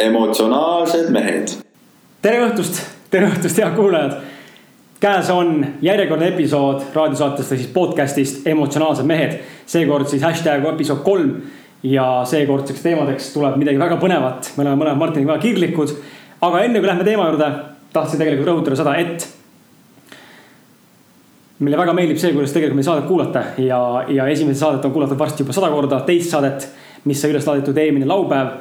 emotsionaalsed mehed. tere õhtust, tere õhtust, head kuulajad. käes on järjekordne episood raadiosaatest või siis podcast'ist Emotsionaalsed mehed. seekord siis hashtag episood kolm ja seekordseks teemadeks tuleb midagi väga põnevat. me oleme mõlemad Martiniga väga kirglikud. aga enne kui lähme teema juurde, tahtsin tegelikult rõhutada seda, et meile väga meeldib see, kuidas tegelikult meie saadet kuulata ja, ja esimest saadet on kuulatud varsti juba sada korda, teist saadet, mis sai üles laaditud eelmine laupäev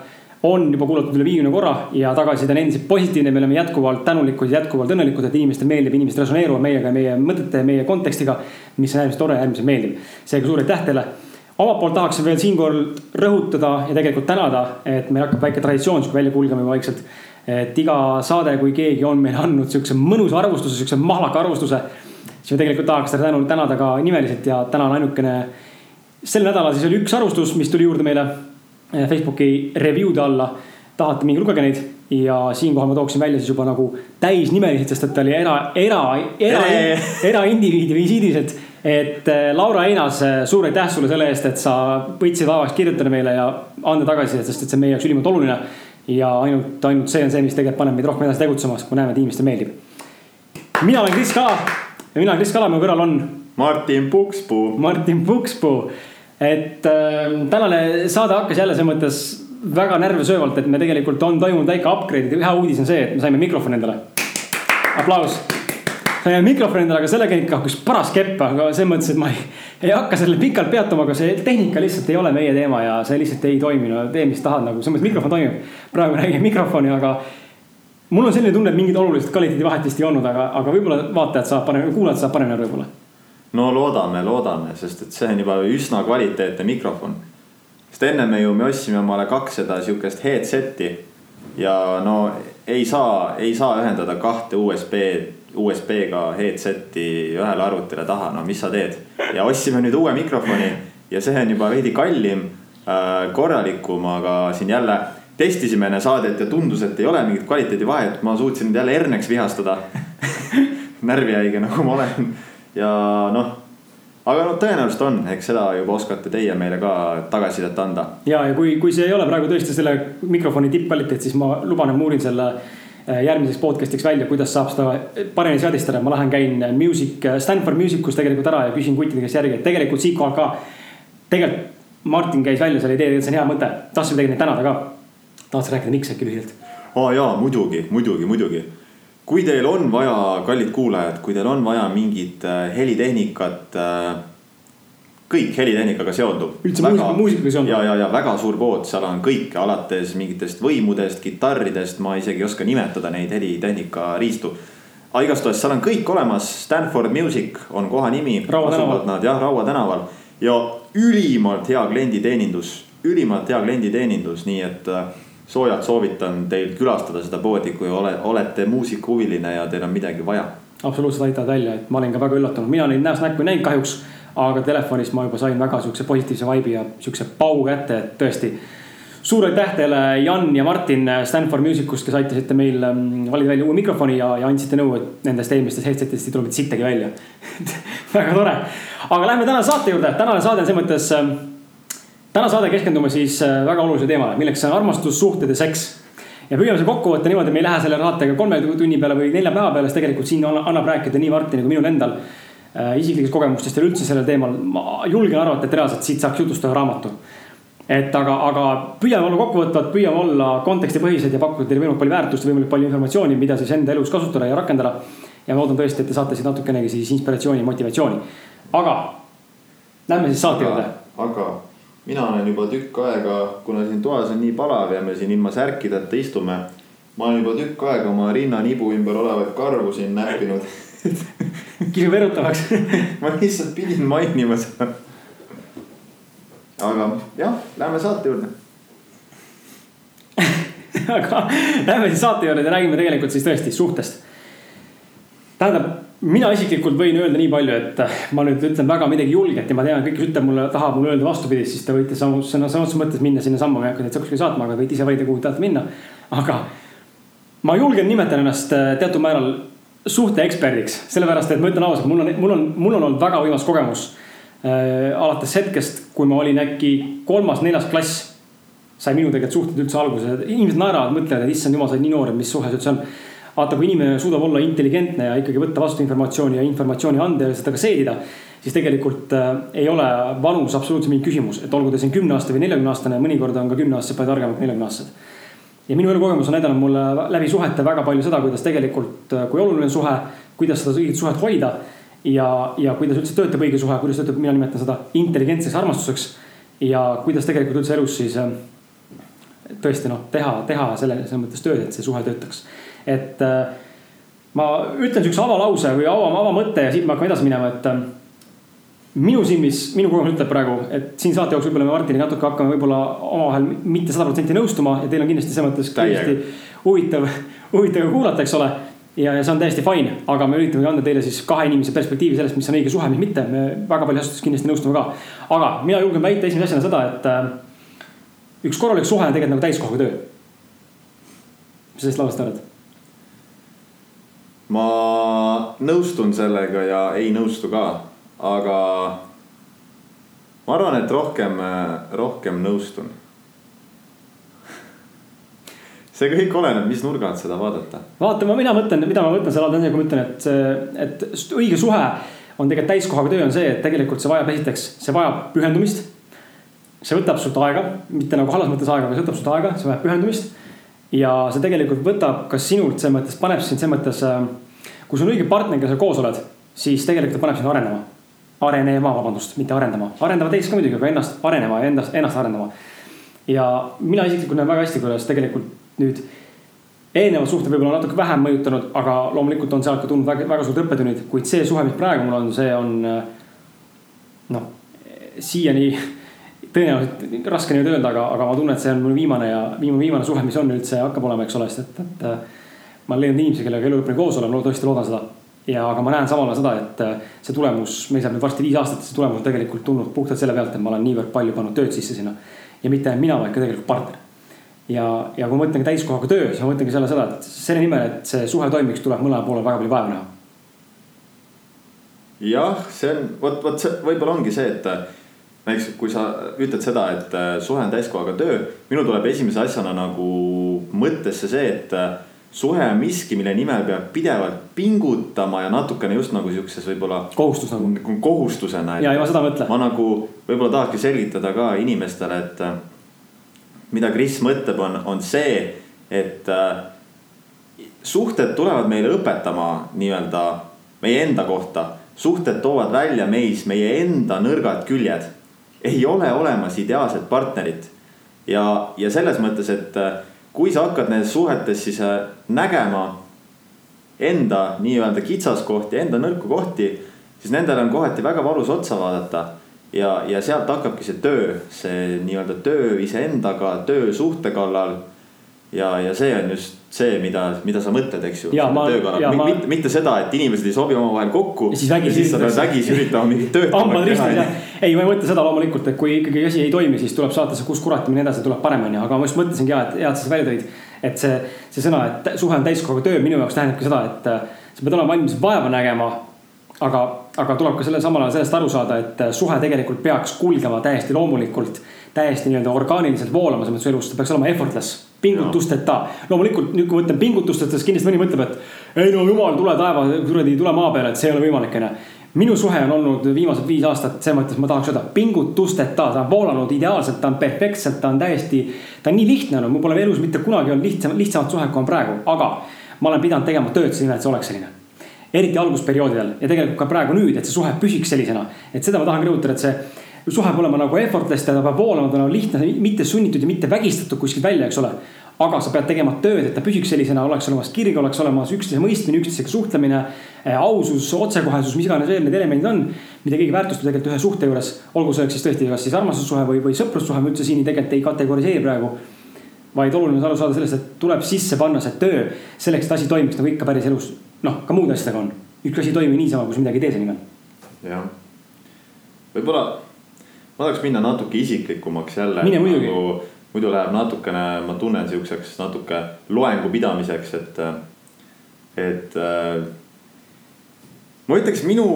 on juba kuulatud üle viiekümne korra ja tagasiside on endiselt positiivne, me oleme jätkuvalt tänulikud, jätkuvalt õnnelikud, et inimestele meeldib, inimesed resoneeruvad meiega, meie mõtete, meie kontekstiga. mis on äärmiselt tore ja äärmiselt meeldiv. seega suur aitäh teile. omalt poolt tahaksin veel siinkohal rõhutada ja tegelikult tänada, et meil hakkab väike traditsioon sihuke välja kulgema juba vaikselt. et iga saade, kui keegi on meile andnud sihukese mõnusa arvustuse, sihukese mahlaka arvustuse. siis me tegelikult tahaks teda tänu, tänada ka nimeliselt ja täna on ainukene. Sel nädalal siis oli üks arvustus, mis tuli juurde meile Eh, Facebooki review'de alla. tahate, minge lugege neid ja siinkohal ma tooksin välja siis juba nagu täisnimeliselt, sest et ta oli era, era, era, eraindiviidi visiidis, et. et eh, Laura Einas, eh, suur aitäh sulle selle eest, et sa võtsid vaevaks kirjutada meile ja anda tagasisidet, sest et see on meie jaoks ülimalt oluline. ja ainult, ainult see on see, mis tegelikult paneb meid rohkem edasi tegutsema, kui näeme, et inimestele meeldib. mina olen Kris Kala ja mina olen Kris Kala, mu kõrval on. Martin Pukspuu. Martin Pukspuu et äh, tänane saade hakkas jälle selles mõttes väga närvesöövalt, et me tegelikult on toimunud väike upgrade, hea uudis on see, et me saime mikrofoni endale. aplaus. saime mikrofoni endale, aga sellega ikka hakkas paras kepp, aga selles mõttes, et ma ei, ei hakka sellele pikalt peatuma, aga see tehnika lihtsalt ei ole meie teema ja see lihtsalt ei toimi, no tee, mis tahad, nagu selles mõttes mikrofon toimib. praegu räägin mikrofoni, aga mul on selline tunne, et mingit olulist kvaliteedivahet vist ei olnud, aga, aga võib-olla vaatajad saavad paremini, kuulajad saavad paremini aru võib-olla no loodame, loodame, sest et see on juba üsna kvaliteetne mikrofon. sest ennem me ju, me ostsime omale kaks seda sihukest headset'i. ja no ei saa, ei saa ühendada kahte USB, USB-ga headset'i ühele arvutile taha, no mis sa teed. ja ostsime nüüd uue mikrofoni ja see on juba veidi kallim äh,, korralikum, aga siin jälle testisime enne saadet ja tundus, et ei ole mingit kvaliteedivahet, ma suutsin jälle herneks vihastada närvihaige nagu ma olen ja noh aga noh, tõenäoliselt on, eks seda juba oskate teie meile ka tagasisidet anda. ja, ja kui, kui see ei ole praegu tõesti selle mikrofoni tippkvaliteet, siis ma luban, et ma uurin selle äh, järgmiseks podcast'iks välja, kuidas saab seda paremini seadistada, ma lähen käin Music, Stanford Musicus tegelikult ära ja küsin kuttide käest järgi, et tegelikult siinkohal ka. tegelikult Martin käis välja selle idee, see on hea mõte, tahtsime tegelikult tänada ka. tahad sa rääkida, miks äkki lühidalt? aa jaa, muidugi, muidugi, muidugi kui teil on vaja, kallid kuulajad, kui teil on vaja mingit äh, helitehnikat äh, kõik helitehnikaga seonduv. üldse muusika, muusikaga seonduv. ja, ja, ja väga suur pood, seal on kõike alates mingitest võimudest, kitarridest, ma isegi ei oska nimetada neid helitehnika riistu. aga igastahes seal on kõik olemas, Stanford Music on koha nimi. asuvad nad jah, Raua tänaval ja ülimalt hea klienditeenindus, ülimalt hea klienditeenindus, nii et äh, soojalt soovitan teil külastada seda poodi, kui ole, olete muusikahuviline ja teil on midagi vaja. absoluutselt aitavad välja, et ma olin ka väga üllatunud, mina neid näost näkku ei näinud kahjuks. aga telefonist ma juba sain väga sihukese positiivse vibe'i ja sihukese pau kätte, et tõesti. suur aitäh teile, Jan ja Martin Stanford Musicust, kes aitasite meil ähm, valida välja uue mikrofoni ja, ja andsite nõu, et nendest eelmistest headset'idest ei mitte sittagi välja väga tore, aga lähme tänase saate juurde, tänane saade on selles mõttes ähm, täna saade keskendume siis äh, väga olulisele teemale, milleks on armastus, suhted ja seks. ja püüame selle kokku võtta niimoodi, me ei lähe selle saatega kolme tunni peale või nelja päeva peale, sest tegelikult siin annab rääkida nii Martini kui minul endal äh, isiklikest kogemustest ja üldse sellel teemal. ma julgen arvata, et reaalselt siit saaks jutustada raamatu. et aga, aga püüame olla kokkuvõtvad, püüame olla kontekstipõhised ja pakkuda teile võimalikult palju väärtust ja võimalikult palju informatsiooni, mida siis enda elus kasutada ja rakendada. ja ma loodan tõesti, et te saate siit natukenegi siis inspiratsiooni, motivatsiooni. aga lähme siis saate juurde. aga mina olen juba tükk aega, kuna siin toas on nii palav ja me siin ilma särkideta istume. ma olen juba tükk aega oma rinnanibu ümber olevaid karvu siin näppinud kisub erutavaks ma lihtsalt pidin mainima seda. aga jah, lähme saate juurde aga lähme siis saate juurde ja räägime tegelikult siis tõesti suhtest. tähendab mina isiklikult võin öelda nii palju, et äh, ma nüüd ütlen väga midagi julget ja ma tean, kõik, ütleb mulle, tahab mulle öelda vastupidist, siis te võite samu, sõna, sõna otseses mõttes minna sinnasamma, ma ei hakka teid kuskile saatma, aga võite ise valida, kuhu tahate minna. aga ma julgen nimetada ennast äh, teatud määral suhteeksperdiks, sellepärast et ma ütlen ausalt, mul on, mul on, mul on olnud väga võimas kogemus äh,. alates hetkest, kui ma olin äkki kolmas-neljas klass sai minu tegelikult suhted üldse alguse, inimesed naeravad, mõtlevad, et issand jumal, sa oled nii noor, et mis suhe see üldse on. Vaata, kui inimene suudab olla intelligentne ja ikkagi võtta vastu informatsiooni ja informatsiooni anda ja seda ka seedida. siis tegelikult äh, ei ole vanus absoluutselt mingi küsimus, et olgu ta siin kümne aasta või neljakümne aastane, mõnikord on ka kümneaastased palju targemad kui neljakümne aastased. ja minu elukogemus on näidanud mulle läbi suhete väga palju seda, kuidas tegelikult, äh, kui oluline suhe, kuidas seda õiget suhet hoida. ja, ja kuidas üldse töötab õige suhe, kuidas töötab, mina nimetan seda intelligentseks armastuseks. ja kuidas tegelikult üldse elus siis äh, tõesti noh, teha, teha selle, selles mõttes tööd, et see suhe töötaks. Et äh, ma ütlen sihukese avalause või ava, avamõtte ja siit me hakkame edasi minema, et äh, minu silmis, minu kogemus ütleb praegu, et siin saate jooksul võib-olla me Martiniga natuke hakkame võib-olla omavahel mitte sada protsenti nõustuma ja teil on kindlasti selles mõttes kindlasti huvitav, huvitav kuulata, eks ole. ja, ja see on täiesti fine, aga me üritame anda teile siis kahe inimese perspektiivi sellest, mis on õige suhe, mis mitte. me väga palju asjadest kindlasti nõustume ka. aga mina julgen väita esimese asjana seda, et äh, üks korralik suhe on tegelikult nagu täiskohaga töö. mis sa sellest lausest arvad? Ma nõustun sellega ja ei nõustu ka, aga ma arvan, et rohkem, rohkem nõustun. see kõik oleneb, mis nurga alt seda vaadata. vaata, mina mõtlen, mida ma mõtlen selle all, kui ma ütlen, et et õige suhe on tegelikult täiskohaga töö, on see, et tegelikult see vajab esiteks, see vajab pühendumist see võtab sult aega, mitte nagu halvas mõttes aega, aga see võtab sult aega, see vajab pühendumist. Ja see tegelikult võtab ka sinult selles mõttes, paneb sind selles mõttes, äh, kui sul on õige partner, kellega sa koos oled, siis tegelikult paneb sind arenema. arenema, vabandust, mitte arendama, arendama teist ka muidugi, aga ennast arenema ja endast, ennast arendama. ja mina isiklikult näen väga hästi, kuidas tegelikult nüüd eelnevad suhted võib-olla natuke vähem mõjutanud, aga loomulikult on sealt ka tulnud väga, väga suured õppetunnid, kuid see suhe, mis praegu mul on, see on äh, noh, siiani tõenäoliselt raske nüüd öelda, aga, aga ma tunnen, et see on mul viimane ja viimane, viimane suhe, mis on üldse hakkab olema, eks ole, sest et, et. ma olen leidnud inimesi, kellega elu lõpuni koos olema, tõesti loodan seda. ja, aga ma näen samal ajal seda, et see tulemus, meil saab nüüd varsti viis aastat, see tulemus on tegelikult tulnud puhtalt selle pealt, et ma olen niivõrd palju pannud tööd sisse sinna. ja mitte ainult mina, vaid ka tegelikult partner. ja, ja kui ma mõtlen täiskohaga töö, siis ma mõtlengi selle seda, et selle nimel, et see suhe toimiks, tuleb mõlemal poolel väga palju vaeva näha. jah, see on, vot, vot see võib-olla ongi see, et näiteks kui sa ütled seda, et äh, suhe on täiskohaga töö, minul tuleb esimese asjana nagu mõttesse see, et äh, suhe on miski, mille nimel peab pidevalt pingutama ja natukene just nagu siukses võib-olla. kohustus nagu. kohustusena. ja, ja ma seda mõtlen. ma nagu võib-olla tahakski selgitada ka inimestele, et äh, mida Kris mõtleb, on, on see, et suhted tulevad meile õpetama nii-öelda meie enda kohta. suhted toovad välja meis meie enda nõrgad küljed ei ole olemas ideaalset partnerit. ja, ja selles mõttes, et äh, kui sa hakkad nendes suhetes siis äh, nägema enda nii-öelda kitsaskohti, enda nõrku kohti, siis nendele on kohati väga valus otsa vaadata. ja, ja sealt hakkabki see töö, see nii-öelda töö iseendaga, töö suhte kallal. Ja, ja see on just see, mida, mida sa mõtled, eks ju. Mitte, mitte seda, et inimesed ei sobi omavahel kokku. ja siis vägisi. siis sa pead vägisi üritama mingit tööd. hambad ristis jah, ei, ma ei mõtle seda loomulikult, et kui ikkagi asi ei toimi, siis tuleb saata see kus kurat ja nii edasi, tuleb parem onju, aga ma just mõtlesingi ja, et hea, et sa välja tõid. et see, see sõna, et suhe on täiskohaga töö minu jaoks tähendabki seda, et äh, sa pead olema valmis vaeva nägema. aga, aga tuleb ka selle samal ajal sellest aru saada, et äh, suhe tegelikult peaks kulgema täiesti loomulikult. Täiesti nii-öelda orgaaniliselt voolama selles mõttes elus, ta peaks olema effortless pingutusteta. loomulikult nüüd, kui ma mõtlen pingutusteta, siis kindlasti mõni mõtleb, et ei no jumal, tule taeva, kuradi, tule maa peale, et see ei ole võimalik, onju. minu suhe on olnud viimased viis aastat, selles mõttes ma tahaks öelda pingutusteta, ta on voolanud ideaalselt, ta on perfektselt, ta on täiesti. ta on nii lihtne olnud, mul pole elus mitte kunagi olnud lihtsam, lihtsamat suhet kui on praegu, aga ma olen pidanud tegema tööd selle nimel, et see oleks selline eriti algusperioodidel ja tegelikult ka praegu nüüd, et see suhe püsiks sellisena. et seda ma tahan rõhutada, et see suhe peab olema nagu effortless, ta peab voolama, ta on lihtne, mitte sunnitud ja mitte vägistatud kuskilt välja, eks ole. aga sa pead tegema tööd, et ta püsiks sellisena, oleks olemas kirg, oleks olemas üksteise mõistmine, üksteisega suhtlemine. Eh, ausus, otsekohesus, mis iganes veel need elemendid on, mida keegi väärtustab tegelikult ühe suhte juures. olgu selleks siis tõesti kas siis armastussuhe või, või sõprussuhe, ma üldse siin tegelikult ei kategoriseeri praegu vaid oluline on aru saada sellest, et tuleb sisse panna see töö selleks, et asi toimiks nagu ikka päris elus. noh, ka muude asjadega on, ükski asi ei toimi niisama, kui sa midagi ei tee selle nimel. jah, võib-olla ma tahaks minna natuke isiklikumaks jälle. mine muidugi nagu,. muidu läheb natukene, ma tunnen siukseks natuke loengu pidamiseks, et, et äh,. ma ütleks minu,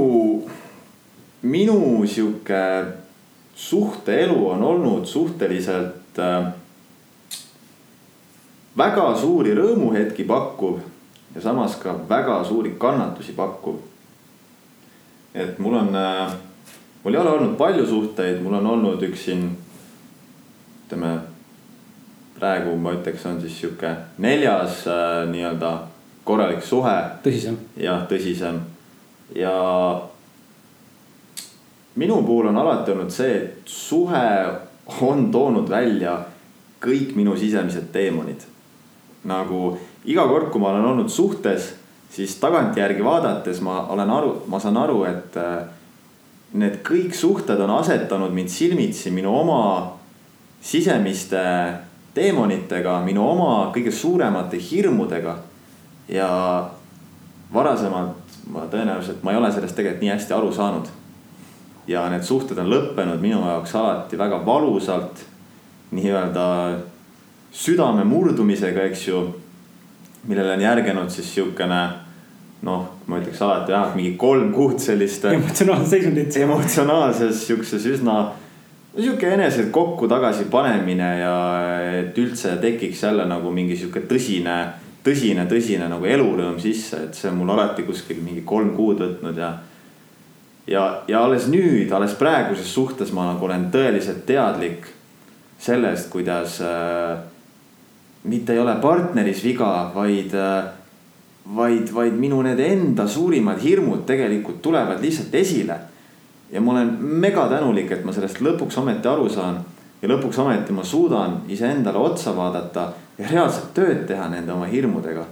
minu sihuke suhteelu on olnud suhteliselt äh, väga suuri rõõmuhetki pakkuv ja samas ka väga suuri kannatusi pakkuv. et mul on, äh, mul ei ole olnud palju suhteid, mul on olnud üks siin, ütleme praegu ma ütleks, on siis sihuke neljas äh, nii-öelda korralik suhe. tõsisem. jah, tõsisem ja minu puhul on alati olnud see, et suhe on toonud välja kõik minu sisemised teemonid. nagu iga kord, kui ma olen olnud suhtes, siis tagantjärgi vaadates ma olen aru, ma saan aru, et äh, need kõik suhted on asetanud mind silmitsi minu oma sisemiste teemonitega, minu oma kõige suuremate hirmudega. ja varasemalt ma tõenäoliselt, ma ei ole sellest tegelikult nii hästi aru saanud ja need suhted on lõppenud minu jaoks alati väga valusalt. nii-öelda südame murdumisega, eks ju. millele on järgenud siis sihukene noh, ma ütleks alati jah, mingi kolm kuud sellist. emotsionaalset seisundit. emotsionaalses sihukeses üsna, sihuke enese kokku tagasi panemine ja et üldse tekiks jälle nagu mingi sihuke tõsine, tõsine, tõsine nagu elurõõm sisse, et see on mul alati kuskil mingi kolm kuud võtnud ja ja, ja alles nüüd, alles praeguses suhtes ma nagu olen tõeliselt teadlik sellest, kuidas äh, mitte ei ole partneris viga, vaid äh,, vaid, vaid minu need enda suurimad hirmud tegelikult tulevad lihtsalt esile. ja ma olen mega tänulik, et ma sellest lõpuks ometi aru saan ja lõpuks ometi ma suudan iseendale otsa vaadata ja reaalselt tööd teha nende oma hirmudega.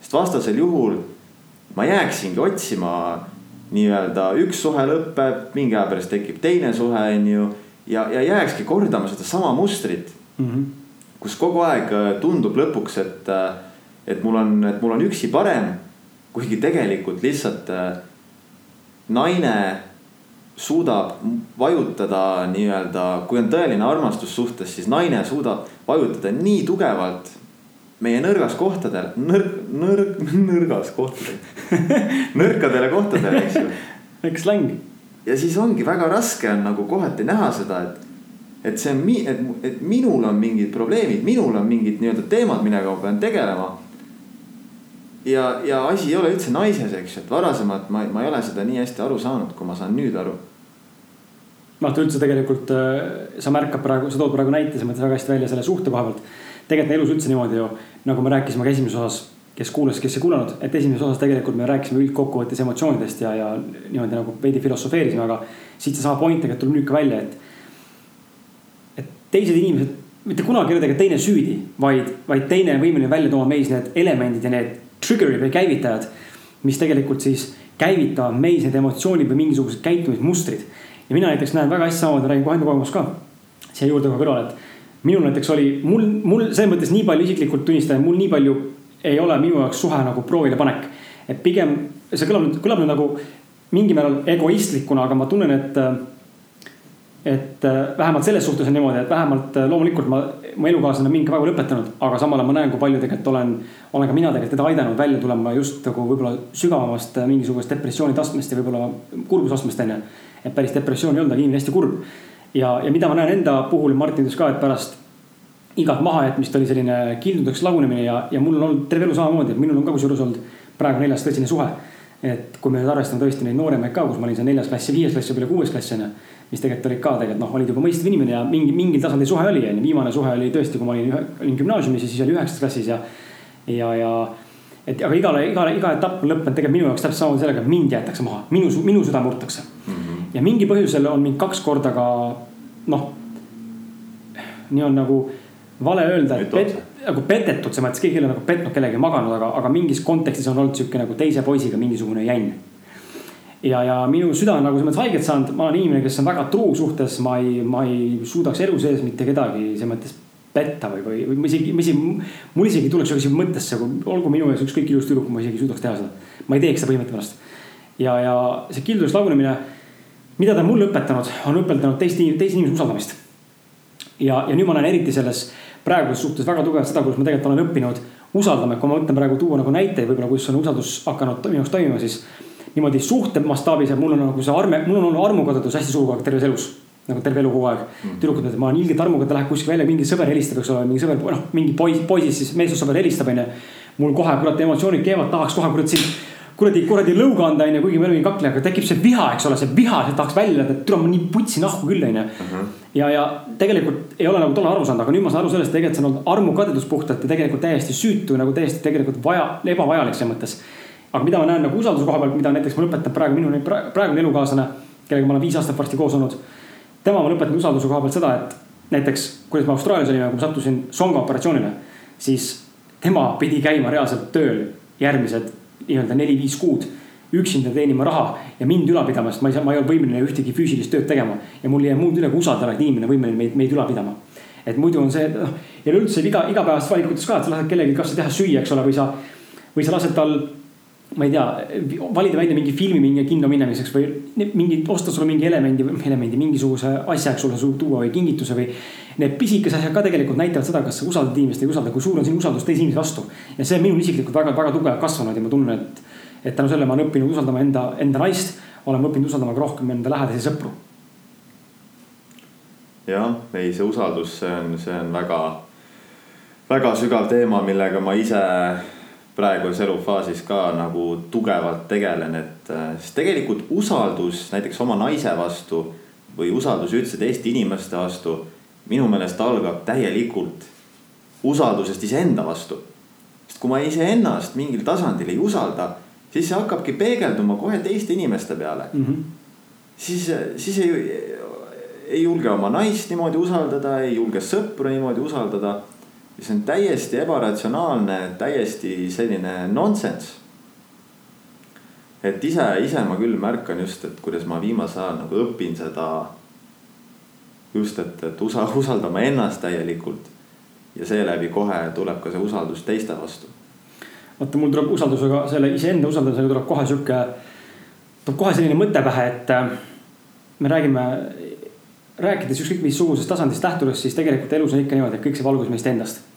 sest vastasel juhul ma jääksingi otsima nii-öelda üks suhe lõpeb, mingi aja pärast tekib teine suhe, on ju. ja, ja jääkski kordama sedasama mustrit mm. -hmm. kus kogu aeg äh, tundub lõpuks, et, äh, et mul on, et mul on üksi parem. kuigi tegelikult lihtsalt äh, naine suudab vajutada nii-öelda, kui on tõeline armastus suhtes, siis naine suudab vajutada nii tugevalt meie nõrgas kohtadel, nõrk, nõrk, nõrgas kohtadel nõrkadele kohtadele, eks ju. väike släng. ja siis ongi väga raske on nagu kohati näha seda, et, et see on et, et minul on mingid probleemid, minul on mingid nii-öelda teemad, millega ma pean tegelema. Ja, ja asi ei ole üldse naises, eks et varasemalt ma, ma ei ole seda nii hästi aru saanud, kui ma saan nüüd aru noh, ta üldse tegelikult, äh, sa märkad praegu, sa tood praegu näite, sa mõtled väga hästi välja selle suhte koha pealt tegelikult elus üldse niimoodi ju, nagu me rääkisime ka esimeses osas, kes kuulas, kes ei kuulanud, et esimeses osas tegelikult me rääkisime üldkokkuvõttes emotsioonidest ja, ja niimoodi nagu veidi filosofeerisime, aga siit seesama point tegelikult tuleb nüüd ka välja, et. et teised inimesed, mitte kunagi ei ole tegelikult teine süüdi, vaid, vaid teine on võimeline välja tooma meis need elemendid ja need trigger'id või käivitajad. mis tegelikult siis käivitavad meis need emotsioonid või mingisugused käitumismustrid. ja mina näiteks näen väga hästi samamoodi, räägin kohe enda kogemust ka siia juurde kohe kõrvale, et minul näiteks oli, mul, mul selles mõttes nii palju isiklikult tunnistan, mul nii palju ei ole minu jaoks suhe nagu proovile panek. et pigem see kõlab nüüd, kõlab nüüd nagu mingil määral egoistlikuna, aga ma tunnen, et. Et vähemalt selles suhtes on niimoodi, et vähemalt loomulikult ma, mu elukaaslane on ka väga lõpetanud, aga samal ajal ma näen, kui palju tegelikult olen. olen ka mina tegelikult teda aidanud välja tulema just nagu võib-olla sügavamast mingisugusest depressiooni astmest ja võib-olla kurbusastmest on ju. et päris depressioon ei olnud, aga inimene hästi kurb ja, ja mida ma näen enda puhul, Martin ütles ka, et pärast igat mahajätmist oli selline kildudeks lagunemine ja, ja mul on olnud terve elu samamoodi, et minul on ka kusjuures olnud praegu neljas tõsine suhe. et kui me nüüd arvestame tõesti neid nooremaid ka, kus ma olin seal neljas klass ja viies klass ja võib-olla kuues klass on ju. Mis tegelikult olid ka tegelikult noh, olid juba mõistvad inimene ja mingi, mingil tasandil suhe oli on ju, viimane suhe oli tõesti, kui ma olin, olin gümnaasiumis ja siis oli üheksandas klassis ja. ja, ja et aga igale, igale, iga etapp on lõppenud tegelikult minu jaoks täpselt samamoodi sellega, et mind jäetakse maha, minu, minu süda murtakse mm. -hmm. ja mingi põhjusel on mind kaks korda ka noh, nii on nagu vale öelda, et pet, nagu petetud, selles mõttes keegi ei ole nagu petnud kellegi maganud, aga, aga mingis kontekstis on olnud sihuke nagu teise poisiga mingisugune jänn. Ja, ja minu süda on nagu selles mõttes haiget saanud, ma olen inimene, kes on väga truu suhtes, ma ei, ma ei suudaks elu sees mitte kedagi selles mõttes petta või, või, või ma isegi, ma isegi, mul isegi tuleks isegi mõttesse, olgu minu ees ükskõik ilus tüdruk, ma isegi suudaks teha seda. ma ei teeks seda põhimõtte pärast. ja, ja see kildudest lagunemine mida ta on mulle õpetanud, on õpetanud teist, teist inimese usaldamist. ja, ja nüüd ma näen eriti selles praeguses suhtes väga tugevalt seda, kuidas ma tegelikult olen õppinud usaldama, kui ma mõtlen praegu tuua nagu näiteid võib-olla, kus on usaldus hakanud minu jaoks toimima, siis. Niimoodi suhte mastaabis, et mul on nagu see arme, mul on olnud armukadedus hästi suur kogu aeg terves elus. nagu terve elu kogu aeg mm. tüdrukud ütlevad, ma olen ilgelt armuga, ta läheb kuskile välja, mingi sõber helistab, eks ole, mingi sõber, noh, mingi poiss, poisist siis meessoossõber helistab, onju. mul kohe kurat emotsioonid keevad, tahaks kohe kurat sind kuradi, kuradi lõuga anda, onju, kuigi me oleme kakleja, aga tekib see viha, eks ole, see viha, see tahaks välja et tule ma nii putsi nahku küll, onju. Mhm. ja, ja tegelikult ei ole nagu tollal aru saanud, aga nüüd ma saan aru sellest, tegelikult see on olnud armukadedus puhtalt ja tegelikult täiesti süütu nagu täiesti tegelikult vaja, ebavajalik selles mõttes. Aga mida ma näen nagu usalduse koha pealt, mida näiteks ma lõpetan praegu minu praegune elukaaslane, kellega ma olen viis aastat varsti koos olnud tema ma lõpetan usalduse koha pealt seda, et näiteks, kuidas me Austraalias olime, kui ma sattusin songa operatsioonile, siis tema pidi käima reaalselt tööl järgmised nii-öelda neli-viis kuud üksinda teenima raha ja mind ülal pidama, sest ma ei saa, ma ei olnud võimeline ühtegi füüsilist tööd tegema. ja mul ei jää muud üle kui usaldada, et inimene võimeline meid, meid ülal pidama. et muidu on see, noh, ja üleüldse iga, igapäevastes valikutes ka, et sa lased kellelgi kas teha süüa, eks ole, või sa, või sa lased tal ma ei tea, valida välja mingi filmi mingi kinno minemiseks või mingi, osta sulle mingi elemendi, elemendi, mingisuguse asja, eks sulle tuua või kingituse või. Need pisikesed asjad ka tegelikult näitavad seda, kas sa usaldad inimest või ei usalda, kui suur on sinu usaldus teise inimese vastu. ja see on minul isiklikult väga-väga tugevalt kasvanud ja ma tunnen, et, et tänu sellele ma olen õppinud usaldama enda, enda naist. olen õppinud usaldama ka rohkem enda lähedasi sõpru. jah, ei, see usaldus, see on, see on väga, väga sügav teema, millega ma ise praeguses elufaasis ka nagu tugevalt tegelen, et äh, siis tegelikult usaldus näiteks oma naise vastu või usaldus üldse teiste inimeste vastu minu meelest algab täielikult usaldusest iseenda vastu. sest kui ma iseennast mingil tasandil ei usalda, siis see hakkabki peegelduma kohe teiste inimeste peale mm. -hmm. siis, siis ei, ei julge oma naist niimoodi usaldada, ei julge sõpru niimoodi usaldada see on täiesti ebaratsionaalne, täiesti selline nonsense. et ise, ise ma küll märkan just, et kuidas ma viimasel ajal nagu õpin seda. just, et, et usa, usaldama ennast täielikult ja seeläbi kohe tuleb ka see usaldus teiste vastu. vaata, mul tuleb usaldusega, selle iseenda usaldamisega tuleb kohe sihuke, tuleb kohe selline mõte pähe, et äh, me räägime rääkides ükskõik missugusest tasandist lähtudes, siis tegelikult elus on ikka niimoodi, et kõik saab alguse meist endast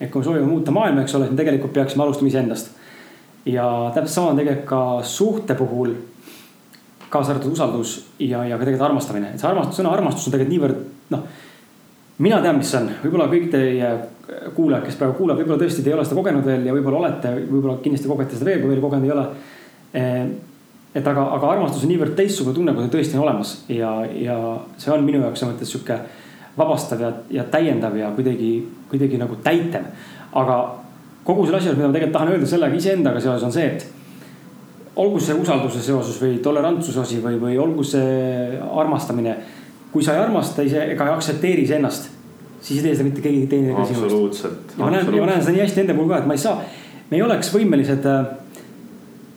et kui me soovime muuta maailma, eks ole, siis me tegelikult peaksime alustama iseendast. ja täpselt sama on tegelikult ka suhte puhul, kaasa arvatud usaldus ja, ja ka tegelikult armastamine, et see armastus, sõna armastus on tegelikult niivõrd noh. mina tean, mis see on, võib-olla kõik teie kuulajad, kes praegu kuulavad, võib-olla tõesti te ei ole seda kogenud veel ja võib-olla olete, võib-olla kindlasti kogete seda veel, kui veel kogenud ei ole. et aga, aga armastus on niivõrd teistsugune tunne, kui see tõesti on olemas ja, ja see on minu jaoks selles mõttes sihuke vabastav ja, ja täiendav ja kuidagi, kuidagi nagu täitev. aga kogu selle asja, mida ma tegelikult tahan öelda sellega iseendaga seoses on see, et olgu see usalduse seoses või tolerantsuse asi või, või olgu see armastamine. kui sa ei armasta ise ega ei aktsepteeri iseennast, siis ei tee seda mitte keegi teine ka sinust. absoluutselt. ja ma näen, ja ma näen seda nii hästi enda puhul ka, et ma ei saa, me ei oleks võimelised.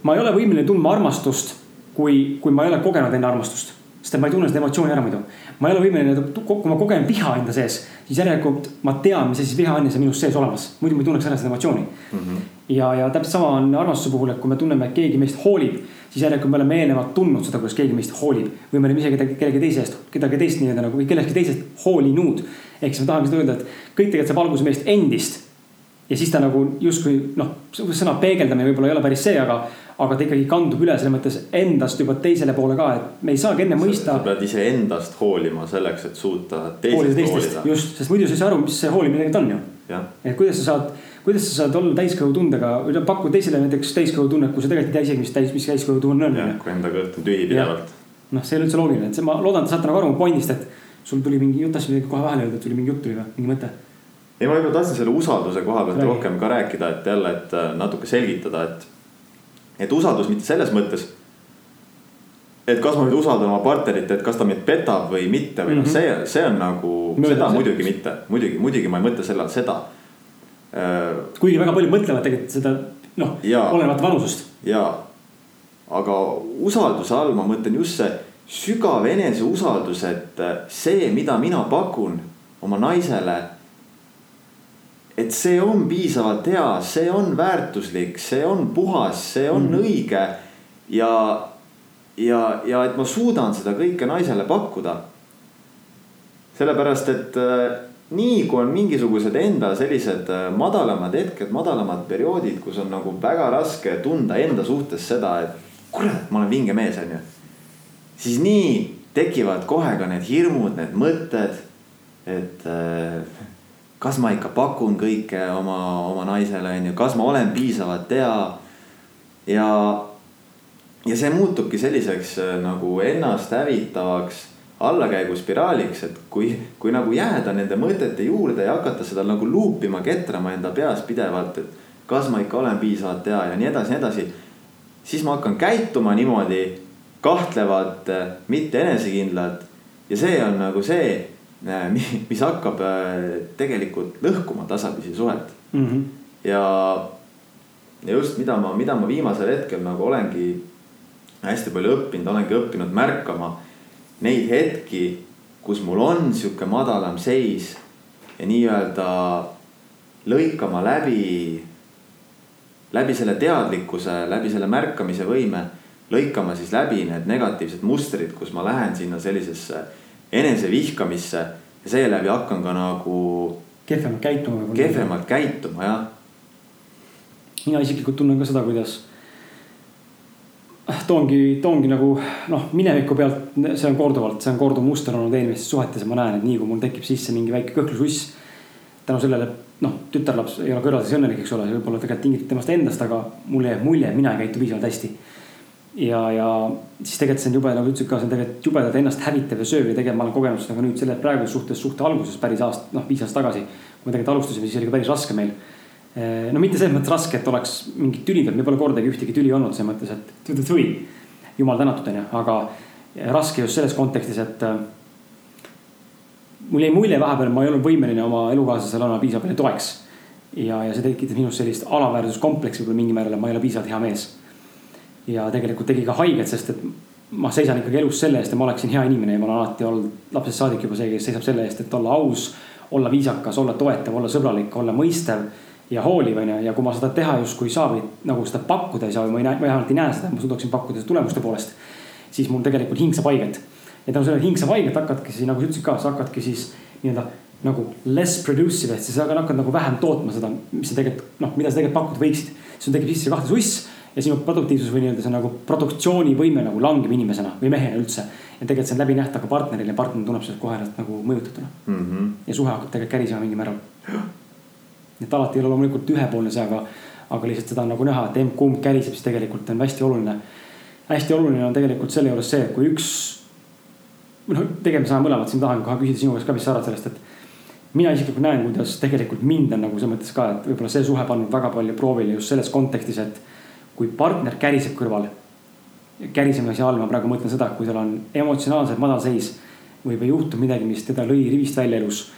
ma ei ole võimeline tundma armastust, kui, kui ma ei ole kogenud enne armastust sest et ma ei tunne seda emotsiooni ära muidu. ma ei ole võimeline, kui ma kogen viha enda sees, siis järelikult ma tean, mis asi viha on ja see on minus sees olemas. muidu ma ei tunneks ära seda emotsiooni mm. -hmm. ja, ja täpselt sama on armastuse puhul, et kui me tunneme, et keegi meist hoolib, siis järelikult me oleme eelnevalt tundnud seda, kuidas keegi meist hoolib. või me oleme ise kedagi, kellegi teise eest, kedagi teist nii-öelda nagu kellestki teisest hoolinud. ehk siis me tahame seda öelda, et kõik tegelikult saab alguse meist endist. ja siis ta nagu justkui noh, sõna peegeldamine võib-olla ei ole päris see, aga aga ta ikkagi kandub üle selles mõttes endast juba teisele poole ka, et me ei saagi enne mõista. sa pead iseendast hoolima selleks, et suuta teisest hoolida. just, sest muidu sa ei saa aru, mis see hoolimine tegelikult on ju. et kuidas sa saad, kuidas sa saad olla täiskõhutundega pakkuda teisele näiteks täiskõhutunnet, kui sa tegelikult ei tea isegi, mis täis, mis täiskõhutunne on. kui enda kõht on tühi pidevalt. noh, see ei ole üldse loogiline, et see, ma loodan, te saate nagu aru mu pointist, et sul tuli mingi jutt, tahtsid midagi kohe vahele öelda, tuli mingi jutt tuli või, mingi mõte ei, ma võib-olla tahtsin selle usalduse koha pealt rohkem ka rääkida, et jälle, et äh, natuke selgitada, et et usaldus mitte selles mõttes. et kas ma nüüd usaldan oma partnerit, et kas ta mind petab või mitte või mm -hmm. noh, see, see on nagu, seda muidugi mitte, muidugi, muidugi ma ei mõtle selle all seda äh,. kuigi väga paljud mõtlevad tegelikult seda noh, olenemata vanusest. ja, aga usalduse all ma mõtlen just see sügav eneseusaldus, et see, mida mina pakun oma naisele et see on piisavalt hea, see on väärtuslik, see on puhas, see on mm. õige. ja, ja, ja et ma suudan seda kõike naisele pakkuda. sellepärast, et äh, nii kui on mingisugused enda sellised äh, madalamad hetked, madalamad perioodid, kus on nagu väga raske tunda enda suhtes seda, et kurat, ma olen vinge mees, on ju. siis nii tekivad kohe ka need hirmud, need mõtted, et äh, kas ma ikka pakun kõike oma, oma naisele, on ju, kas ma olen piisavalt hea. ja, ja see muutubki selliseks äh, nagu ennast hävitavaks allakäiguspiraaliks, et kui, kui nagu jääda nende mõtete juurde ja hakata seda nagu luupima, ketrama enda peas pidevalt, et kas ma ikka olen piisavalt hea ja nii edasi, nii edasi. siis ma hakkan käituma niimoodi kahtlevalt, mitte enesekindlalt ja see on nagu see, mis hakkab äh, tegelikult lõhkuma tasapisi suhet mm. -hmm. ja, ja just, mida ma, mida ma viimasel hetkel nagu olengi hästi palju õppinud, olengi õppinud märkama neid hetki, kus mul on sihuke madalam seis ja nii-öelda lõikama läbi, läbi selle teadlikkuse, läbi selle märkamise võime, lõikama siis läbi need negatiivsed mustrid, kus ma lähen sinna sellisesse enesevihkamisse ja seeläbi hakkan ka nagu. kehvemalt käituma. kehvemalt käituma, jah. mina isiklikult tunnen ka seda, kuidas toongi, toongi nagu noh, mineviku pealt, see on korduvalt, see on korduv muster olnud eelmistes suhetes ja ma näen, et nii kui mul tekib sisse mingi väike kõhklususs. tänu sellele, noh, tütarlaps ei ole kõrval siis õnnelik, eks ole, see võib olla tegelikult tingitud temast endast, aga mulle jääb mulje, et mina ei käitu piisavalt hästi. Ja, ja siis tegelikult see on jube, nagu ütlesid ka, see on tegelikult jubedalt ennast hävitav ja sööv ja tegelikult ma olen kogenud seda ka nüüd selle praeguses suhtes, suhte alguses päris aasta, noh viis aastat tagasi. kui me tegelikult alustasime, siis oli ka päris raske meil Eh, no mitte selles mõttes raske, et oleks mingit tüli peal, meil pole kordagi ühtegi tüli olnud selles mõttes, et to the three. jumal tänatud, onju, aga raske just selles kontekstis, et. Eh, mul jäi mulje vahepeal, ma ei olnud võimeline oma elukaaslasele olema piisavalt toeks. ja, ja see tekitas minus sellist alaväärsuskompleksi võib-olla mingil määral, ma ei ole piisavalt hea mees. Ja tegelikult tegi ka haiget, sest et ma seisan ikkagi elus selle eest ja ma oleksin hea inimene ja ma olen alati olnud lapsest saadik juba see, kes seisab selle eest, et olla aus, olla viisakas, olla toetav, olla sõbralik, olla mõistev ja hooliv, onju. ja kui ma seda teha justkui ei saa või nagu seda pakkuda ei saa või ma ei näe, ma vähemalt ei näe seda, ma suudaksin pakkuda seda tulemuste poolest. siis mul tegelikult hing saab haiget. ja tänu sellele hing saab haiget, hakkadki siis nagu sa ütlesid ka, sa hakkadki siis nii-öelda nagu less producive, ehk siis hakkad nagu vähem tootma seda, mis sa tegelikult noh, mida sa tegelikult pakkuda võiksid. siis sul tekib sisse kahte suss ja sinu produktiivsus või nii-öelda see nagu produktsioonivõime nagu langeb inimesena või mehena üldse. ja tegelikult see on läbinähtav ka partnerile ja partner tunneb sellest kohe ennast nagu mõjutatuna mm. -hmm. ja suhe hakkab tegelikult kärisema mingil määral et alati ei ole loomulikult ühepoolne see, aga, aga lihtsalt seda on nagu näha, et emb-kumb käriseb, siis tegelikult on hästi oluline. hästi oluline on tegelikult selle juures see, kui üks, noh, tegelikult me saame mõlemad, siin tahan kohe küsida sinu käest ka, mis sa arvad sellest, et mina isiklikult näen, kuidas tegelikult mind on nagu selles mõttes ka, et võib-olla see suhe pannud väga palju proovile just selles kontekstis, et kui partner käriseb kõrval. kärisemise all ma praegu mõtlen seda, kui tal on emotsionaalselt madalseis või, või juhtub midagi, mis teda lõi rivist välja elus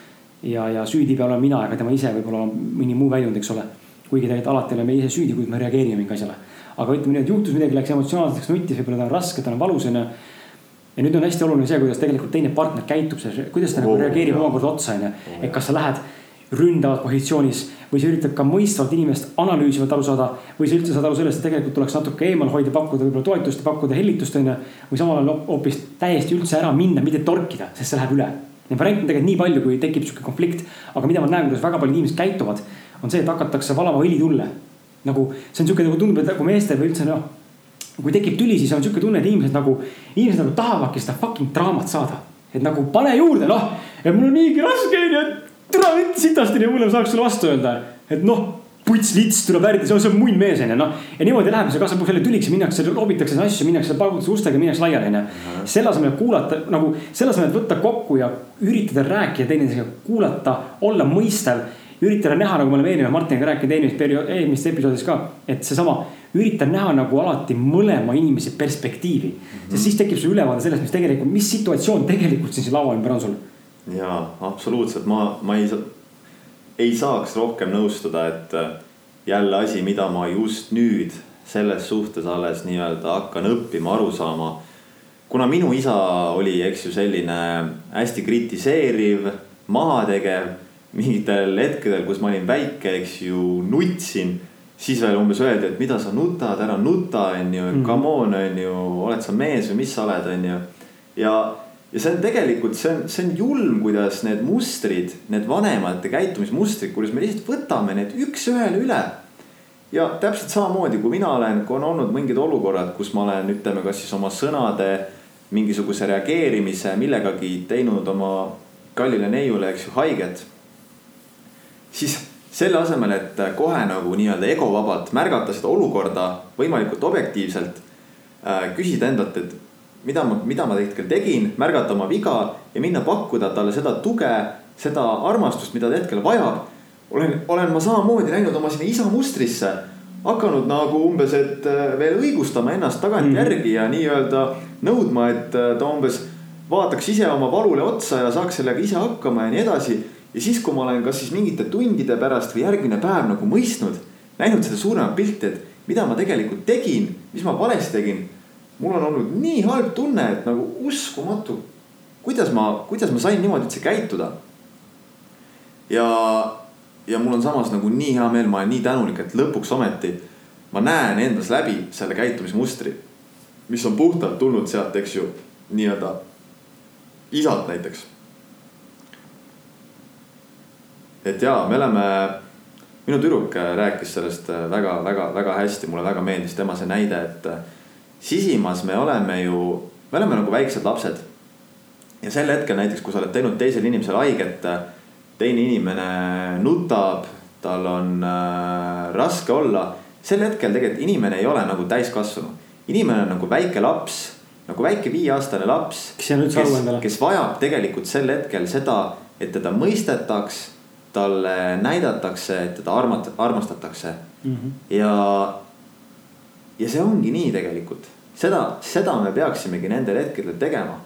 ja, ja süüdi ei pea olema mina ega tema ise, võib-olla mõni muu väljund, eks ole. kuigi tegelikult alati oleme ise süüdi, kuid me reageerime mingi asjale. aga ütleme nii, et juhtus midagi, läks emotsionaalseks nuttis, võib-olla ta on raske, ta on valus onju. ja nüüd on hästi oluline see, kuidas tegelikult teine partner käitub, kuidas ta nagu reageerib omakorda otsa onju. et kas sa lähed ründavas positsioonis või sa üritad ka mõistvalt inimest analüüsivalt aru saada. või sa üldse saad aru sellest, et tegelikult tuleks natuke eemal hoida, pakkuda võib-olla toetust pakkuda hellitust onju. või samal ajal hoopis täiesti üldse ära minna, mitte torkida, sest see läheb üle Neid variante on tegelikult nii palju, kui tekib sihuke konflikt, aga mida ma näen, kuidas väga paljud inimesed käituvad, on see, et hakatakse valama õlitulle. nagu see on sihuke nagu tundub, et nagu meestel või üldse noh, kui tekib tüli, siis on sihuke tunne, et inimesed nagu, inimesed nagu tahavadki seda fucking draamat saada. et nagu pane juurde, noh, et mul on niigi raske onju, et sitasti ja mulle saaks sulle vastu öelda, et noh puts lits tuleb värvi, see on, see on munn mees onju noh. ja niimoodi läheb, see kasvab selle tüliks ja minnakse, loobitakse asju, minnakse paugutakse ustega, minnakse laiali onju. selle asemel, kuulata nagu, selle asemel, et võtta kokku ja üritada rääkida teineteisega, kuulata, olla mõistev. üritada näha, nagu me oleme eelnevalt Martiniga rääkinud eelmisest periood, eelmistes episoodides ka, et seesama, üritan näha nagu alati mõlema inimese perspektiivi mm. -hmm. sest siis tekib sul ülevaade sellest, mis tegelikult, mis situatsioon tegelikult siin laua ümber on sul. Jaa, absoluutselt, ma, ma ei ei saaks rohkem nõustuda, et äh, jälle asi, mida ma just nüüd selles suhtes alles nii-öelda hakkan õppima, aru saama. kuna minu isa oli, eks ju, selline hästi kritiseeriv, mahategev, mingitel hetkedel, kus ma olin väike, eks ju, nutsin siis veel umbes öeldi, et mida sa nutad, ära nuta, onju, mm. come on, onju, oled sa mees või mis sa oled, onju. ja ja see on tegelikult, see on, see on julm, kuidas need mustrid, need vanemate käitumismustrid, kuidas me lihtsalt võtame need üks-ühele üle. ja täpselt samamoodi, kui mina olen, kui on olnud mingid olukorrad, kus ma olen, ütleme, kas siis oma sõnade mingisuguse reageerimise millegagi teinud oma kallile neiule, eks ju, haiget. siis selle asemel, et kohe nagu nii-öelda egovabalt märgata seda olukorda võimalikult objektiivselt äh,. küsida endalt, et mida ma, mida ma hetkel tegin, märgata oma viga ja minna pakkuda talle seda tuge, seda armastust, mida ta hetkel vajab. olen, olen ma samamoodi läinud oma sinna isa mustrisse, hakanud nagu umbes, et äh, veel õigustama ennast tagantjärgi mm. ja nii-öelda nõudma, et äh, ta umbes vaataks ise oma valule otsa ja saaks sellega ise hakkama ja nii edasi. ja siis, kui ma olen kas siis mingite tundide pärast või järgmine päev nagu mõistnud, näinud seda suuremat pilti, et mida ma tegelikult tegin, mis ma valesti tegin mul on olnud nii halb tunne, et nagu uskumatu, kuidas ma, kuidas ma sain niimoodi üldse käituda. ja, ja mul on samas nagu nii hea meel, ma olen nii tänulik, et lõpuks ometi ma näen endas läbi selle käitumismustri. mis on puhtalt tulnud sealt, eks ju, nii-öelda isalt näiteks. et jaa, me oleme, minu tüdruk rääkis sellest väga-väga-väga hästi, mulle väga meeldis tema see näide, et sisimas me oleme ju, me oleme nagu väiksed lapsed. ja sel hetkel näiteks, kui sa oled teinud teisele inimesele haiget, teine inimene nutab, tal on äh, raske olla. sel hetkel tegelikult inimene ei ole nagu täiskasvanu, inimene on nagu väike laps, nagu väike viieaastane laps. kes anna üldse aru endale. kes vajab tegelikult sel hetkel seda, et teda mõistetaks, talle näidatakse, et teda armat-, armastatakse mm. -hmm. ja, ja see ongi nii tegelikult seda, seda me peaksimegi nendel hetkedel tegema.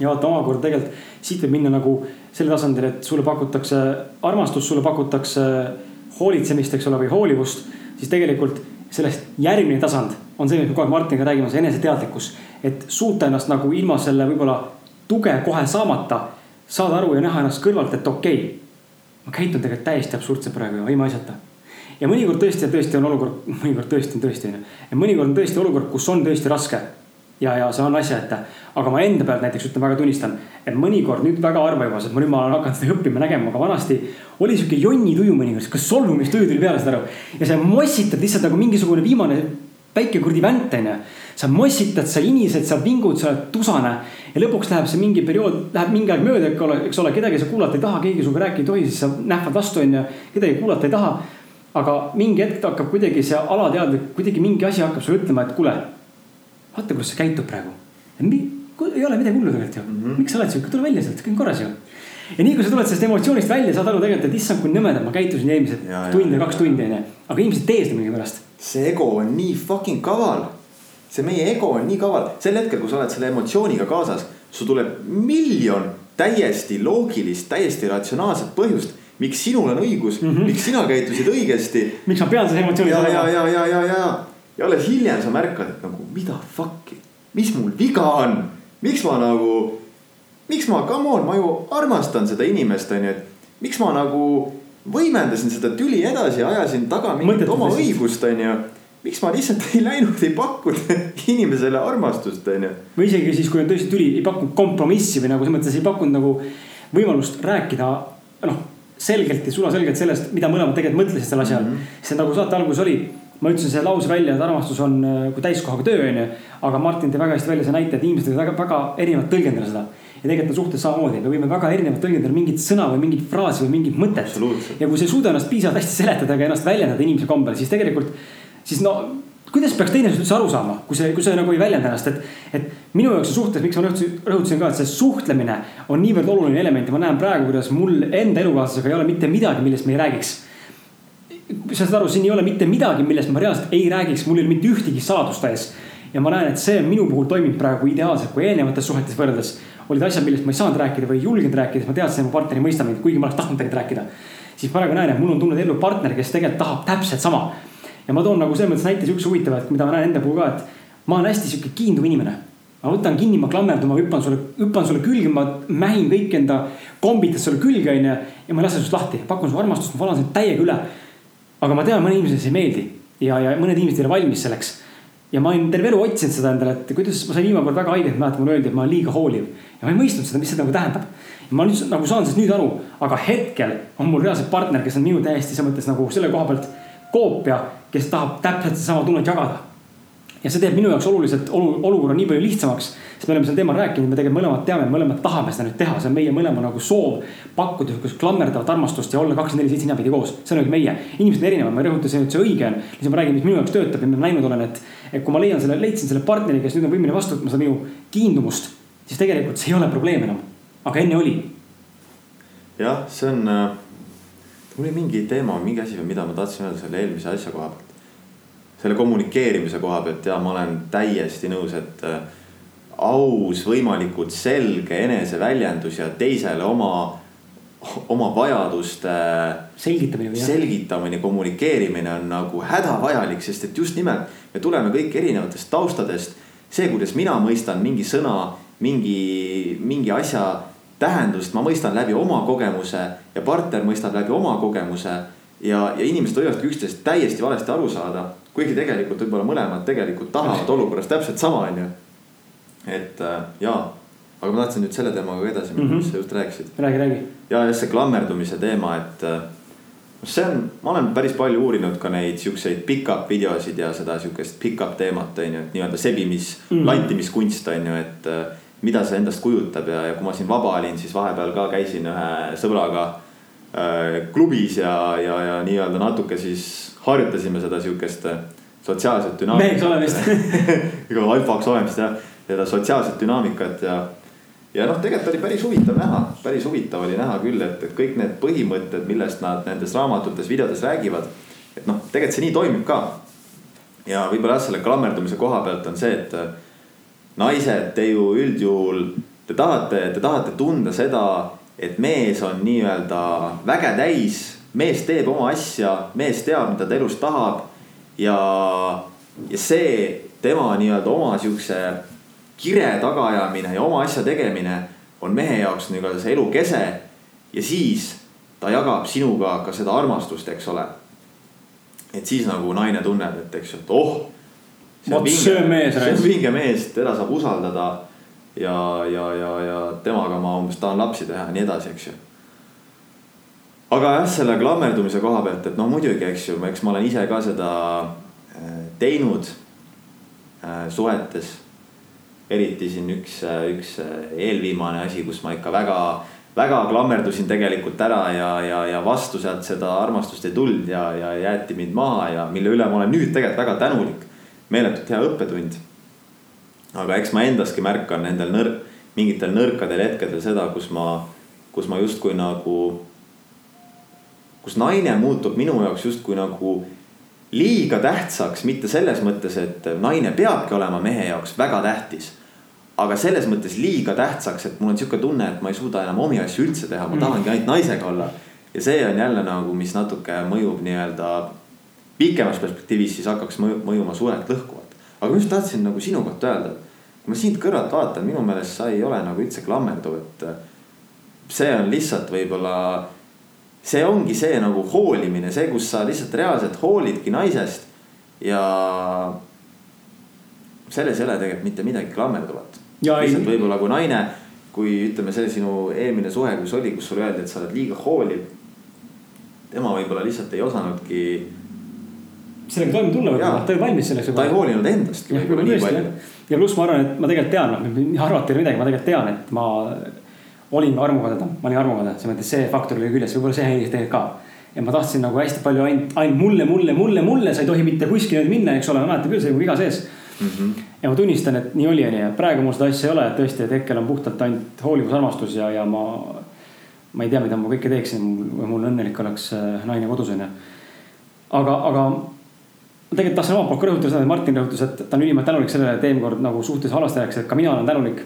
ja vaata omakorda tegelikult siit võib minna nagu selle tasandil, et sulle pakutakse armastust, sulle pakutakse hoolitsemist, eks ole, või hoolivust. siis tegelikult sellest järgmine tasand on see, mis me kogu aeg Martiniga räägime, see eneseteadlikkus. et suuta ennast nagu ilma selle võib-olla tuge kohe saamata, saada aru ja näha ennast kõrvalt, et okei okay,. ma käitun tegelikult täiesti absurdselt praegu ja ilmaasjata ja mõnikord tõesti, tõesti on olukord, mõnikord tõesti on tõesti onju. ja mõnikord on tõesti olukord, kus on tõesti raske. ja, ja see on asjaette, aga ma enda pealt näiteks ütlen, väga tunnistan, et mõnikord nüüd väga harva juba, sest ma nüüd ma olen hakanud seda õppima, nägema, aga vanasti oli sihuke jonnituju mõnikord, sihuke solvumistuju tuli peale, saad aru. ja sa mossitad lihtsalt nagu mingisugune viimane väike kuradi vänt onju. sa mossitad, sa inised, sa vingud, sa oled tusane ja lõpuks läheb see mingi periood, läheb mingi aeg mööda, eks ole, kedagi sa kuulata ei taha, keegi sinuga rääkida ei tohi, siis sa nähvad vastu onju, kedagi kuulata ei taha aga mingi hetk hakkab kuidagi see alateadlik, kuidagi mingi asi hakkab sulle ütlema, et kuule, vaata, kuidas sa käitud praegu. ei ole midagi hullu tegelikult ju mm, -hmm. miks sa oled sihuke, tule välja sealt, kõik on korras ju. ja nii kui sa tuled sellest emotsioonist välja, saad aru tegelikult, et issand, kui nõmedalt ma käitusin eelmised tund või kaks tundi onju. aga inimesed ei tee seda millegipärast. see ego on nii fucking kaval. see meie ego on nii kaval, sel hetkel, kui sa oled selle emotsiooniga kaasas, sul tuleb miljon täiesti loogilist, täiesti ratsionaalset põhjust miks sinul on õigus mm, -hmm. miks sina käitusid õigesti. miks ma pean seda emotsiooni saama. ja, ja, ja, ja, ja, ja alles hiljem sa märkad, et nagu mida fuck'i, mis mul viga on, miks ma nagu, miks ma, come on, ma ju armastan seda inimest, onju, et miks ma nagu võimendasin seda tüli edasi, ajasin taga mingit oma õigust, onju miks ma lihtsalt ei läinud, ei pakkunud inimesele armastust, onju. või isegi siis, kui on tõesti tüli, ei pakkunud kompromissi või nagu selles mõttes ei pakkunud nagu võimalust rääkida, noh selgelt ja sulaselgelt sellest, mida mõlemad tegelikult mõtlesid sel asjal mm. -hmm. see nagu saate alguses oli, ma ütlesin selle lause välja, et armastus on äh, kui täiskohaga töö, onju. aga Martin tõi väga hästi välja see näite, et inimesed väga, väga erinevalt tõlgendada seda. ja tegelikult on suhtes samamoodi, me võime väga erinevalt tõlgendada mingit sõna või mingit fraasi või mingit mõtet. ja kui sa ei suuda ennast piisavalt hästi seletada ega ennast väljendada inimese kombel, siis tegelikult, siis no kuidas peaks teine üldse aru saama, kui see, kui see nagu ei väljenda ennast, et, et minu jaoks suhtes, miks ma rõhutasin ka, et see suhtlemine on niivõrd oluline element ja ma näen praegu, kuidas mul enda elukaaslasega ei ole mitte midagi, millest me ei räägiks. sa saad aru, siin ei ole mitte midagi, millest ma reaalselt ei räägiks, mul ei ole mitte ühtegi saladust täies. ja ma näen, et see minu puhul toimib praegu ideaalselt, kui eelnevates suhetes võrreldes olid asjad, millest ma ei saanud rääkida või ei julgenud rääkida, siis ma teadsin, et mu partner ei mõista mind, kuigi ma oleks tahtnud tegelikult rääkida. siis praegu näen, et mul on tulnud ellu partner, kes tegelikult tahab täpselt sama ja ma toon nagu selles mõttes näite siukse huvitava, et mida ma näen enda puhul ka, et ma olen hästi sihuke kiinduv inimene. ma võtan kinni, ma klammerdun, ma hüppan sulle, hüppan sulle külge, ma mähin kõik enda kombitad sulle külge, onju. ja ma ei lase sinust lahti, pakun sulle armastust, ma valan sind täiega üle. aga ma tean, mõnele inimesele see ei meeldi ja, ja mõned inimesed ei ole valmis selleks. ja ma olen terve elu otsinud seda endale, et kuidas ma sain viimane kord väga haiget, mäletan, mulle öeldi, et ma olen liiga hooliv. ja ma ei mõistnud seda, mis see nagu tähendab. ma nüüd nagu saan sellest nüüd aru, aga hetkel on mul reaalselt partner, kes on minu täiesti selles mõttes nagu selle koha pealt koopia, kes tahab täpselt sedasama tunnet jagada. ja see teeb minu jaoks oluliselt olu, olukorra nii palju lihtsamaks. sest me oleme sel teemal rääkinud, me tegelikult mõlemad teame, mõlemad tahame seda nüüd teha, see on meie mõlema nagu soov pakkuda sihukest klammerdavat armastust ja olla kakskümmend neli seitse ninapidi koos. see on nagu meie, inimesed on erinevad, ma ei rõhuta siin, et see õige on. lihtsalt ma räägin, mis minu jaoks töötab ja ma näinud olen, et, et kui ma leian selle, leidsin selle partneri, kes nüüd on võimeline vastu võtma seda minu kiindumust, siis tegelikult see ei ole probleem enam. aga enne oli. jah, see on äh,, mul oli mingi teema, mingi asi, mida ma tahtsin öelda selle eelmise asja koha pealt selle kommunikeerimise koha pealt ja ma olen täiesti nõus, et äh, aus, võimalikult selge eneseväljendus ja teisele oma, oma vajaduste. selgitamine. selgitamine, kommunikeerimine on nagu hädavajalik, sest et just nimelt me tuleme kõik erinevatest taustadest. see, kuidas mina mõistan mingi sõna, mingi, mingi asja tähendust, ma mõistan läbi oma kogemuse ja partner mõistab läbi oma kogemuse ja, ja inimesed võivadki üksteisest täiesti valesti aru saada kuigi tegelikult võib-olla mõlemad tegelikult tahavad olukorras täpselt sama, onju. et äh, jaa, aga ma tahtsin nüüd selle teemaga edasi minna mm, -hmm. mis sa just rääkisid. räägi, räägi. ja just see klammerdumise teema, et äh, see on, ma olen päris palju uurinud ka neid siukseid pick-up videosid ja seda siukest pick-up teemat on ju, et nii-öelda sebimis mm, -hmm. lantimiskunst on ju, et äh, mida see endast kujutab ja, ja kui ma siin vaba olin, siis vahepeal ka käisin ühe sõbraga äh, klubis ja, ja, ja nii-öelda natuke siis harjutasime seda sihukest äh, sotsiaalset dünaamikat. meheks olemist alfaks olemist jah, seda sotsiaalset dünaamikat ja. ja noh, tegelikult oli päris huvitav näha, päris huvitav oli näha küll, et, et kõik need põhimõtted, millest nad nendes raamatutes, videodes räägivad. et noh, tegelikult see nii toimib ka. ja võib-olla jah, selle klammerdumise koha pealt on see, et naised, te ju üldjuhul, te tahate, te tahate tunda seda, et mees on nii-öelda väge täis mees teeb oma asja, mees teab, mida ta elus tahab. ja, ja see tema nii-öelda oma siukse kire tagaajamine ja oma asja tegemine on mehe jaoks nii-öelda see elu kese. ja siis ta jagab sinuga ka seda armastust, eks ole. et siis nagu naine tunneb, et eks ju, et oh. On mees. see on vinge mees, teda saab usaldada ja, ja, ja, ja temaga ma umbes tahan lapsi teha ja nii edasi, eks ju aga jah, selle klammerdumise koha pealt, et no muidugi, eks ju, eks ma olen ise ka seda äh, teinud äh, suhetes. eriti siin üks, üks eelviimane asi, kus ma ikka väga, väga klammerdusin tegelikult ära ja, ja, ja vastu sealt seda armastust ei tulnud ja, ja jäeti mind maha ja mille üle ma olen nüüd tegelikult väga tänulik. Meeletult hea õppetund. aga eks ma endaski märkan nendel nõr-, mingitel nõrkadel hetkedel seda, kus ma, kus ma justkui nagu kus naine muutub minu jaoks justkui nagu liiga tähtsaks, mitte selles mõttes, et naine peabki olema mehe jaoks väga tähtis. aga selles mõttes liiga tähtsaks, et mul on sihuke tunne, et ma ei suuda enam omi asju üldse teha, ma mm. tahangi ainult naisega olla. ja see on jälle nagu, mis natuke mõjub nii-öelda pikemas perspektiivis, siis hakkaks mõjuma suhet lõhkuvalt. aga ma just tahtsin nagu sinu kohta öelda, et kui ma sind kõrvalt vaatan, minu meelest sa ei ole nagu üldse klammerduv, et see on lihtsalt võib-olla see ongi see nagu hoolimine, see, kus sa lihtsalt reaalselt hoolidki naisest ja. selles ei ole tegelikult mitte midagi klammerduvat. lihtsalt võib-olla kui naine, kui ütleme, see sinu eelmine suhe, kus oli, kus sulle öeldi, et sa oled liiga hooliv. tema võib-olla lihtsalt ei osanudki. Sellega toime tulla võib-olla, ta ei valmis selleks. ta ei hoolinud endastki võib-olla nii palju. ja pluss ma arvan, et ma tegelikult tean, noh arvata ei ole midagi, ma tegelikult tean, et ma olin armukadeda, ma olin armukade, selles mõttes see faktor oli küljes, võib-olla see häiris tegelikult ka. ja ma tahtsin nagu hästi palju ainult, ainult mulle, mulle, mulle, mulle, sa ei tohi mitte kuskile minna, eks ole, mäletad küll, see on viga sees mm. -hmm. ja ma tunnistan, et nii oli, onju, praegu mul seda asja ei ole, et tõesti, et hetkel on puhtalt ainult hoolivus, armastus ja, ja ma. ma ei tea, mida ma kõike teeksin, mul õnnelik oleks äh, naine kodus onju. aga, aga ma tegelikult tahtsin omalt poolt ka rõhutada seda, et Martin rõhutas, et ta on ülimalt tänulik sellele, et eelmine kord nagu suhtes halvasti rääkis, et ka mina olen tänulik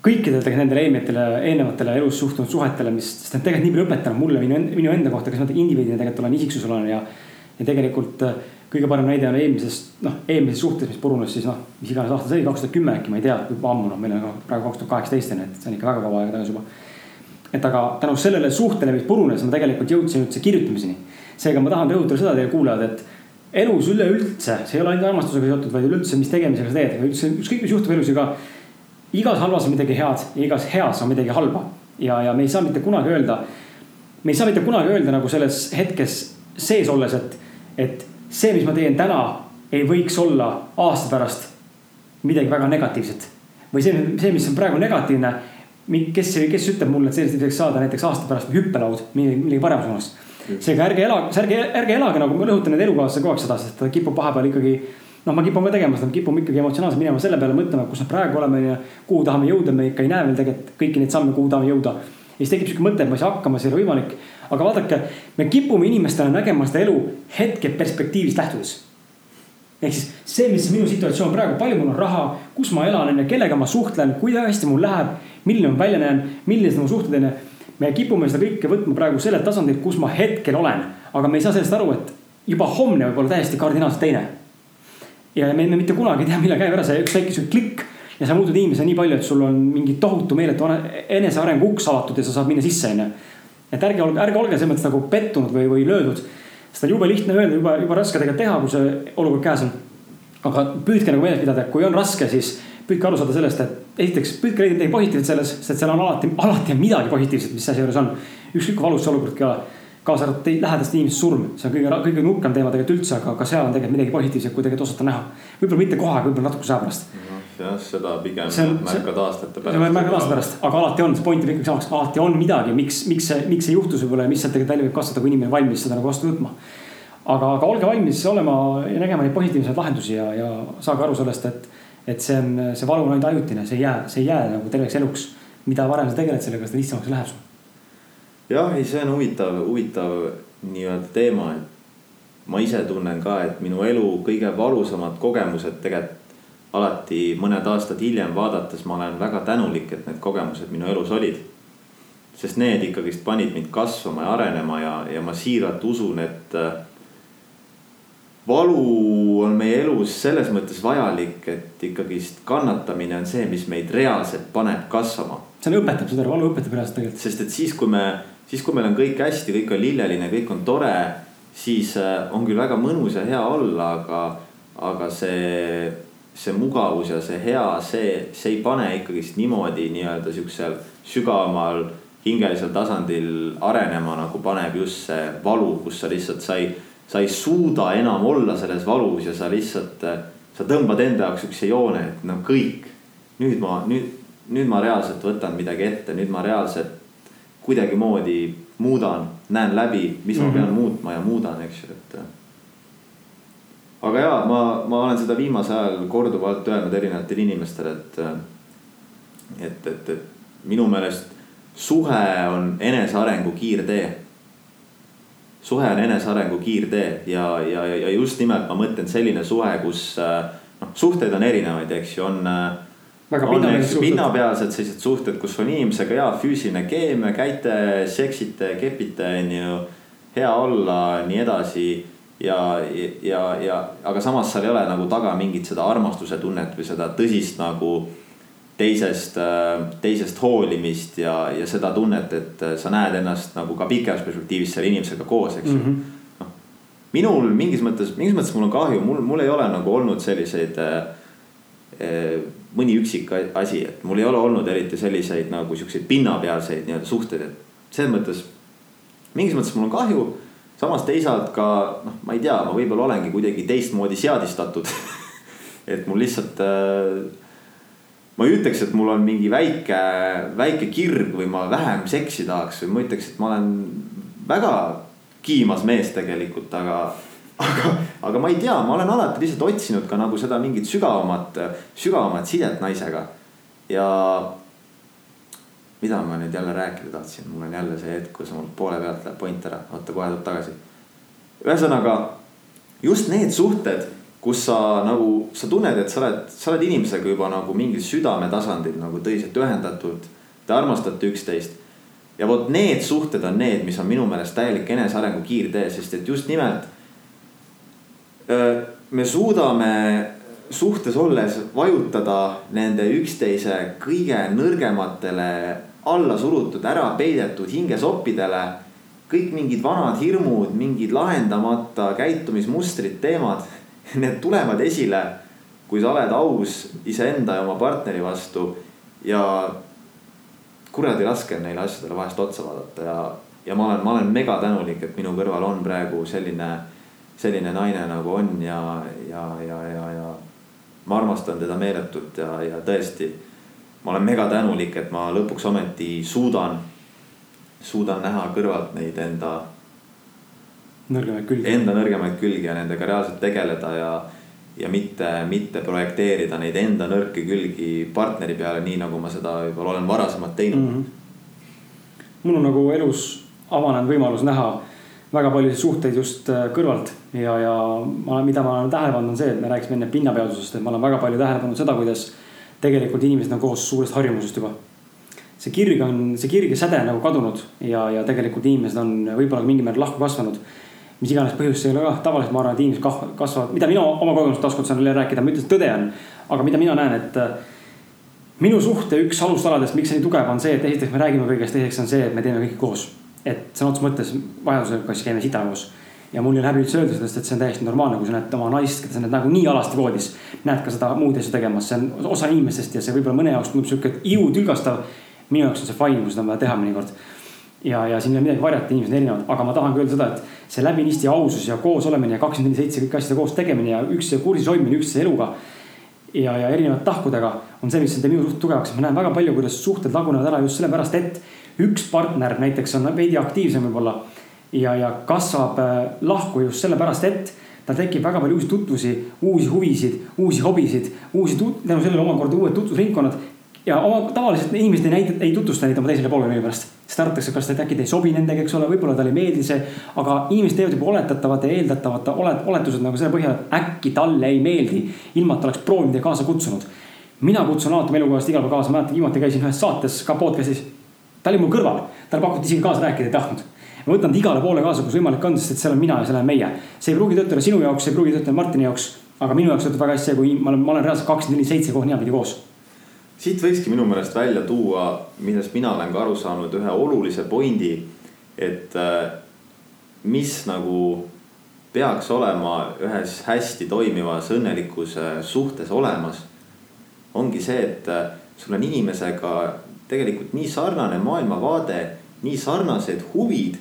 kõikidele tegelikult nendele eelnevatele, eelnevatele elus suhtunud suhetele, mis, sest need tegelikult nii palju õpetanud mulle minu, minu enda kohta, kes ma indiviidina tegelikult olen, isiksus olen ja. ja tegelikult äh, kõige parem näide on eelmisest, noh, eelmises suhtes, mis purunes siis noh, mis iganes aasta see oli, kaks tuhat kümme äkki, ma ei tea, juba ammu, noh, meil on praegu kaks tuhat kaheksateist on ju, et see on ikka väga kaua aega tagasi juba. et aga tänu sellele suhtele, mis purunes, ma tegelikult jõudsin üldse kirjutamiseni. seega ma tahan rõhutada seda teile kuulajad, et elus üleüldse, see ei ole ainult armastusega seotud, vaid üleüldse, mis tegemisega sa teed, üldse ükskõik, mis juhtub elus ka igas halvas on midagi head ja igas heas on midagi halba. ja, ja me ei saa mitte kunagi öelda, me ei saa mitte kunagi öelda nagu selles hetkes sees olles, et, et see, mis ma teen täna, ei võiks olla aasta pärast midagi väga negatiivset. või see, see, mis on praegu negatiivne, kes, kes ütleb mulle, et võiks saada näiteks aasta pärast hüppelaud millegi, paremas suunas. Seega ärge elage, ärge, ärge elage nagu ma rõhutan need elukaaslase kogu aeg seda, sest ta kipub vahepeal ikkagi noh, ma kipun ka tegema seda, me kipume ikkagi emotsionaalselt minema selle peale mõtlema, kus me praegu oleme ja kuhu tahame jõuda, me ikka ei näe veel tegelikult kõiki neid samme, kuhu tahame jõuda. ja siis tekib sihuke mõte, et ma ei saa hakkama, see ei ole võimalik. aga vaadake, me kipume inimestena nägema seda elu hetke perspektiivist lähtudes ehk siis see, mis minu situatsioon praegu, palju mul on raha, kus ma elan, onju, kellega ma suhtlen, kui hästi mul läheb, milline ma välja näen, millised mu suhted onju. Me kipume seda kõike võtma praegu sellelt tasandilt, kus ma hetkel olen, aga me ei saa sellest aru, et juba homne võib olla täiesti kardinaalselt teine. ja me, me mitte kunagi ei tea, millal käib ära see üks väike sihuke klikk ja sa muutud inimesena nii palju, et sul on mingi tohutu meeletu enesearengu uks avatud ja sa saad minna sisse, onju. et ärge olge, ärge olge selles mõttes nagu pettunud või, või löödud seda on jube lihtne öelda, jube, jube raske tegelikult teha, kui see olukord käes on. aga püüdke nagu meeles pidada, et kui on raske, siis püüdke aru saada sellest, et esiteks püüdke leida midagi positiivset selles, sest seal on alati, alati on midagi positiivset, mis asja juures on. ükskõik kui valus see olukord ka kaasa arvatud lähedaste inimeste surm, see on kõige, kõige nurkam teema tegelikult üldse, aga ka seal on tegelikult midagi positiivset, kui tegelikult osata näha. võib-olla mitte kohe, võib-olla natukese aja pärast. -hmm jah, seda pigem on, märkad aastate pärast. märkad aastate pärast, aga alati on, see point on ikkagi samaks, alati on midagi, miks, miks see, miks see juhtus võib-olla ja mis sealt tegelikult välja võib kasvada, kui inimene on valmis seda nagu vastu võtma. aga, aga olge valmis olema ja nägema neid positiivseid lahendusi ja, ja saage aru sellest, et, et see on, see valu on ainult ajutine, see ei jää, see ei jää nagu terveks eluks. mida varem sa tegeled sellega, seda lihtsamaks läheb sul. jah, ei, see on huvitav, huvitav nii-öelda teema, et ma ise tunnen ka, et minu elu kõige valusamad kogemused tegelikult alati mõned aastad hiljem vaadates ma olen väga tänulik, et need kogemused minu elus olid. sest need ikkagist panid mind kasvama ja arenema ja, ja ma siiralt usun, et äh, valu on meie elus selles mõttes vajalik, et ikkagist kannatamine on see, mis meid reaalselt paneb kasvama. see õpetab seda, valu õpetab reaalselt tegelikult. sest et siis, kui me, siis kui meil on kõik hästi, kõik on lilleline, kõik on tore, siis äh, on küll väga mõnus ja hea olla, aga, aga see see mugavus ja see hea, see, see ei pane ikkagist niimoodi nii-öelda siuksel sügavamal hingelisel tasandil arenema, nagu paneb just see valu, kus sa lihtsalt, sa ei, sa ei suuda enam olla selles valus ja sa lihtsalt, sa tõmbad enda jaoks siukse joone, et no kõik. nüüd ma, nüüd, nüüd ma reaalselt võtan midagi ette, nüüd ma reaalselt kuidagimoodi muudan, näen läbi, mis mm -hmm. ma mhm. pean muutma ja muudan, eks ju, et aga ja ma, ma olen seda viimasel ajal korduvalt öelnud erinevatele inimestele, et. et, et, et minu meelest suhe on enesearengu kiirtee. Suhe on enesearengu kiirtee ja, ja, ja just nimelt ma mõtlen selline suhe, kus noh, suhteid on erinevaid, eks ju, on. on eks pinnapealsed sellised suhted, kus on inimesega hea füüsiline keemia, käite, seksite, kepite, on ju. hea olla, nii edasi ja, ja, ja aga samas seal ei ole nagu taga mingit seda armastuse tunnet või seda tõsist nagu teisest, teisest hoolimist ja, ja seda tunnet, et sa näed ennast nagu ka pikas perspektiivis selle inimesega koos, eks ju mm -hmm.. noh, minul mingis mõttes, mingis mõttes mul on kahju, mul, mul ei ole nagu olnud selliseid äh, mõni üksik asi, et mul ei ole olnud eriti selliseid nagu siukseid pinnapealseid nii-öelda suhteid, et selles mõttes. mingis mõttes mul on kahju samas teisalt ka noh, ma ei tea, ma võib-olla olengi kuidagi teistmoodi seadistatud et mul lihtsalt äh,. Ma ei ütleks, et mul on mingi väike, väike kirg või ma vähem seksi tahaks või ma ütleks, et ma olen väga kiimas mees tegelikult, aga. aga, aga ma ei tea, ma olen alati lihtsalt otsinud ka nagu seda mingit sügavamat, sügavamat sidet naisega ja mida ma nüüd jälle rääkida tahtsin, mul on jälle see hetk, kus mul poole pealt läheb point ära, oota kohe tuleb tagasi. ühesõnaga just need suhted, kus sa nagu, sa tunned, et sa oled, sa oled inimesega juba nagu mingil südametasandil nagu tõsiselt ühendatud. Te armastate üksteist. ja vot need suhted on need, mis on minu meelest täielik enesearengu kiirtee, sest et just nimelt. me suudame suhtes olles vajutada nende üksteise kõige nõrgematele alla surutud, ära peidetud hingesoppidele. kõik mingid vanad hirmud, mingid lahendamata käitumismustrid, teemad, need tulevad esile. kui sa oled aus iseenda ja oma partneri vastu ja kuradi raske on neile asjadele vahest otsa vaadata ja, ja ma olen, ma olen mega tänulik, et minu kõrval on praegu selline, selline naine nagu on ja, ja, ja, ja, ja ma armastan teda meeletult ja, ja tõesti. ma olen mega tänulik, et ma lõpuks ometi suudan, suudan näha kõrvalt neid enda. Nõrgemaid külgi. Enda nõrgemaid külgi ja nendega reaalselt tegeleda ja, ja mitte, mitte projekteerida neid enda nõrki külgi partneri peale, nii nagu ma seda võib-olla olen varasemalt teinud mm. -hmm. mul on nagu elus avanenud võimalus näha väga paljusid suhteid just äh, kõrvalt ja, ja ma, mida ma olen tähele pannud, on see, et me rääkisime enne pinnapealsusest, et ma olen väga palju tähele pannud seda, kuidas tegelikult inimesed on koos suurest harjumusest juba. see kirg on, see kirg ja säde nagu kadunud ja, ja tegelikult inimesed on võib-olla mingil määral lahku kasvanud. Mis iganes põhjus see ei ole kah, tavaliselt ma arvan, et inimesed kasvavad, mida mina oma kogemusest taaskord saan jälle rääkida, ma ütlen, et tõde on. aga mida mina näen, et äh, minu suhte üks alustaladest, miks see nii tugev on see, et esiteks me räägime kõigest, teiseks on see, et me teeme kõike koos et sõna otseses mõttes vajadusel kas käime sita koos. ja mul ei ole häbi üldse öelda sellest, et see on täiesti normaalne, kui sa näed oma naist, keda sa näed nagunii alasti voodis. näed ka seda muud asja tegemas, see on osa inimestest ja see võib-olla mõne jaoks tundub sihuke iutülgastav. minu jaoks on see fine, kui seda on vaja teha mõnikord. Ja, ja siin ei ole midagi varjata, inimesed on erinevad, aga ma tahangi öelda seda, et see läbinisti ausus ja koos olemine ja kakskümmend neli seitse kõiki asjade koos tegemine ja üksteise kursis hoidmine üksteise eluga ja, ja erinevate tahkudega on see, mis teeb minu suht tugevaks. ma näen väga palju, kuidas suhted lagunevad ära just sellepärast, et üks partner näiteks on veidi aktiivsem võib-olla ja, ja kasvab äh, lahku just sellepärast, et tal tekib väga palju uusi tutvusi, uusi huvisid, uusi hobisid, uusi, tänu sellele omakorda uued tutvusringkonnad. Ja oma tavaliselt inimesed ei näita, ei tutvusta neid oma teisele poolele millegipärast. sest arvatakse, kas ta äkki ei sobi nendega, eks ole, võib-olla talle ei meeldi see. aga inimesed teevad juba oletatavate ja eeldatavate olet-, oletused nagu selle põhjal, et äkki talle ei meeldi. ilma, et oleks proovinud ja kaasa kutsunud. mina kutsun alati oma elukohast igal pool kaasa, mäletan viimati käisin ühes saates ka podcast'is ta oli mul kõrval, talle pakuti isegi kaasa rääkida, ei tahtnud. ma võtan ta igale poole kaasa, kus võimalik on, sest et seal on mina ja seal olen meie. see ei pruugi töötada sinu jaoks, see ei pruugi töötada Martini jaoks, aga minu jaoks töötab väga hästi see, kui ma olen, ma olen reaalselt kakskümmend neli, seitse kogu ninapidi koos. Siit võikski minu meelest välja tuua, millest mina olen ka aru saanud, ühe olulise pointi, et äh, mis nagu peaks olema ühes hästi toimivas õnnelikus suhtes olemas. ongi see, et äh, sul on inimesega tegelikult nii sarnane maailmavaade, nii sarnased huvid,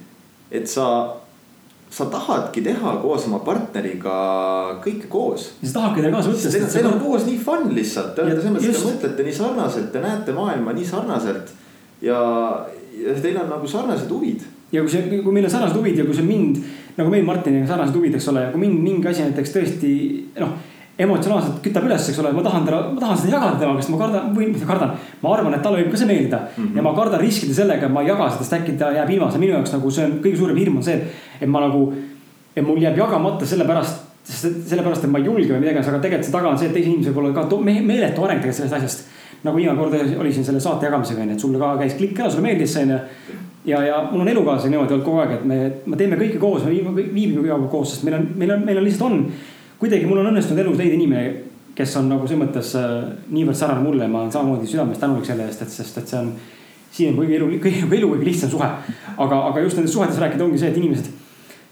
et sa sa tahadki teha koos oma partneriga kõike koos. sa tahadki teha kaasa võtta. Teil on koos nii fun lihtsalt, te olete selles mõttes, te mõtlete nii sarnaselt, te näete maailma nii sarnaselt. ja, ja teil on nagu sarnased huvid. ja kui see, kui meil on sarnased huvid ja kui see mind, nagu meil Martiniga sarnased huvid, eks ole, kui mind mingi asi näiteks tõesti noh emotsionaalselt kütab üles, eks ole, ma tahan teda, ma tahan seda jagada temaga, sest ma kardan, või mitte kardan. ma arvan, et talle võib ka see meeldida mm -hmm. ja ma kardan riskida sellega, et ma ei jaga seda, sest äkki ta jääb ilma, see minu jaoks nagu see on kõige suurem hirm on see, et ma nagu. et mul jääb jagamata sellepärast, sellepärast, et ma ei julge või midagi, aga tegelikult see taga on see, et teisel inimesel pole ka me, meeletu areng tegelikult sellest asjast. nagu iga kord oli siin selle saate jagamisega onju, et sulle ka käis klikk ära, sulle meeldis see onju ja, ja mul on elukaaslane niimoodi olnud kogu aeg, et me, me teeme kõike koos, me viibime, kõige aega koos, sest meil on, meil on, meil on lihtsalt on. Kuidagi mul on õnnestunud elus leida inimene, kes on nagu selles mõttes äh, niivõrd sarnane mulle ma olen samamoodi südamest tänulik selle eest, et sest, et see on. siin on kõige elu, kõige elu kõige lihtsam suhe. aga, aga just nendest suhetes rääkida ongi see, et inimesed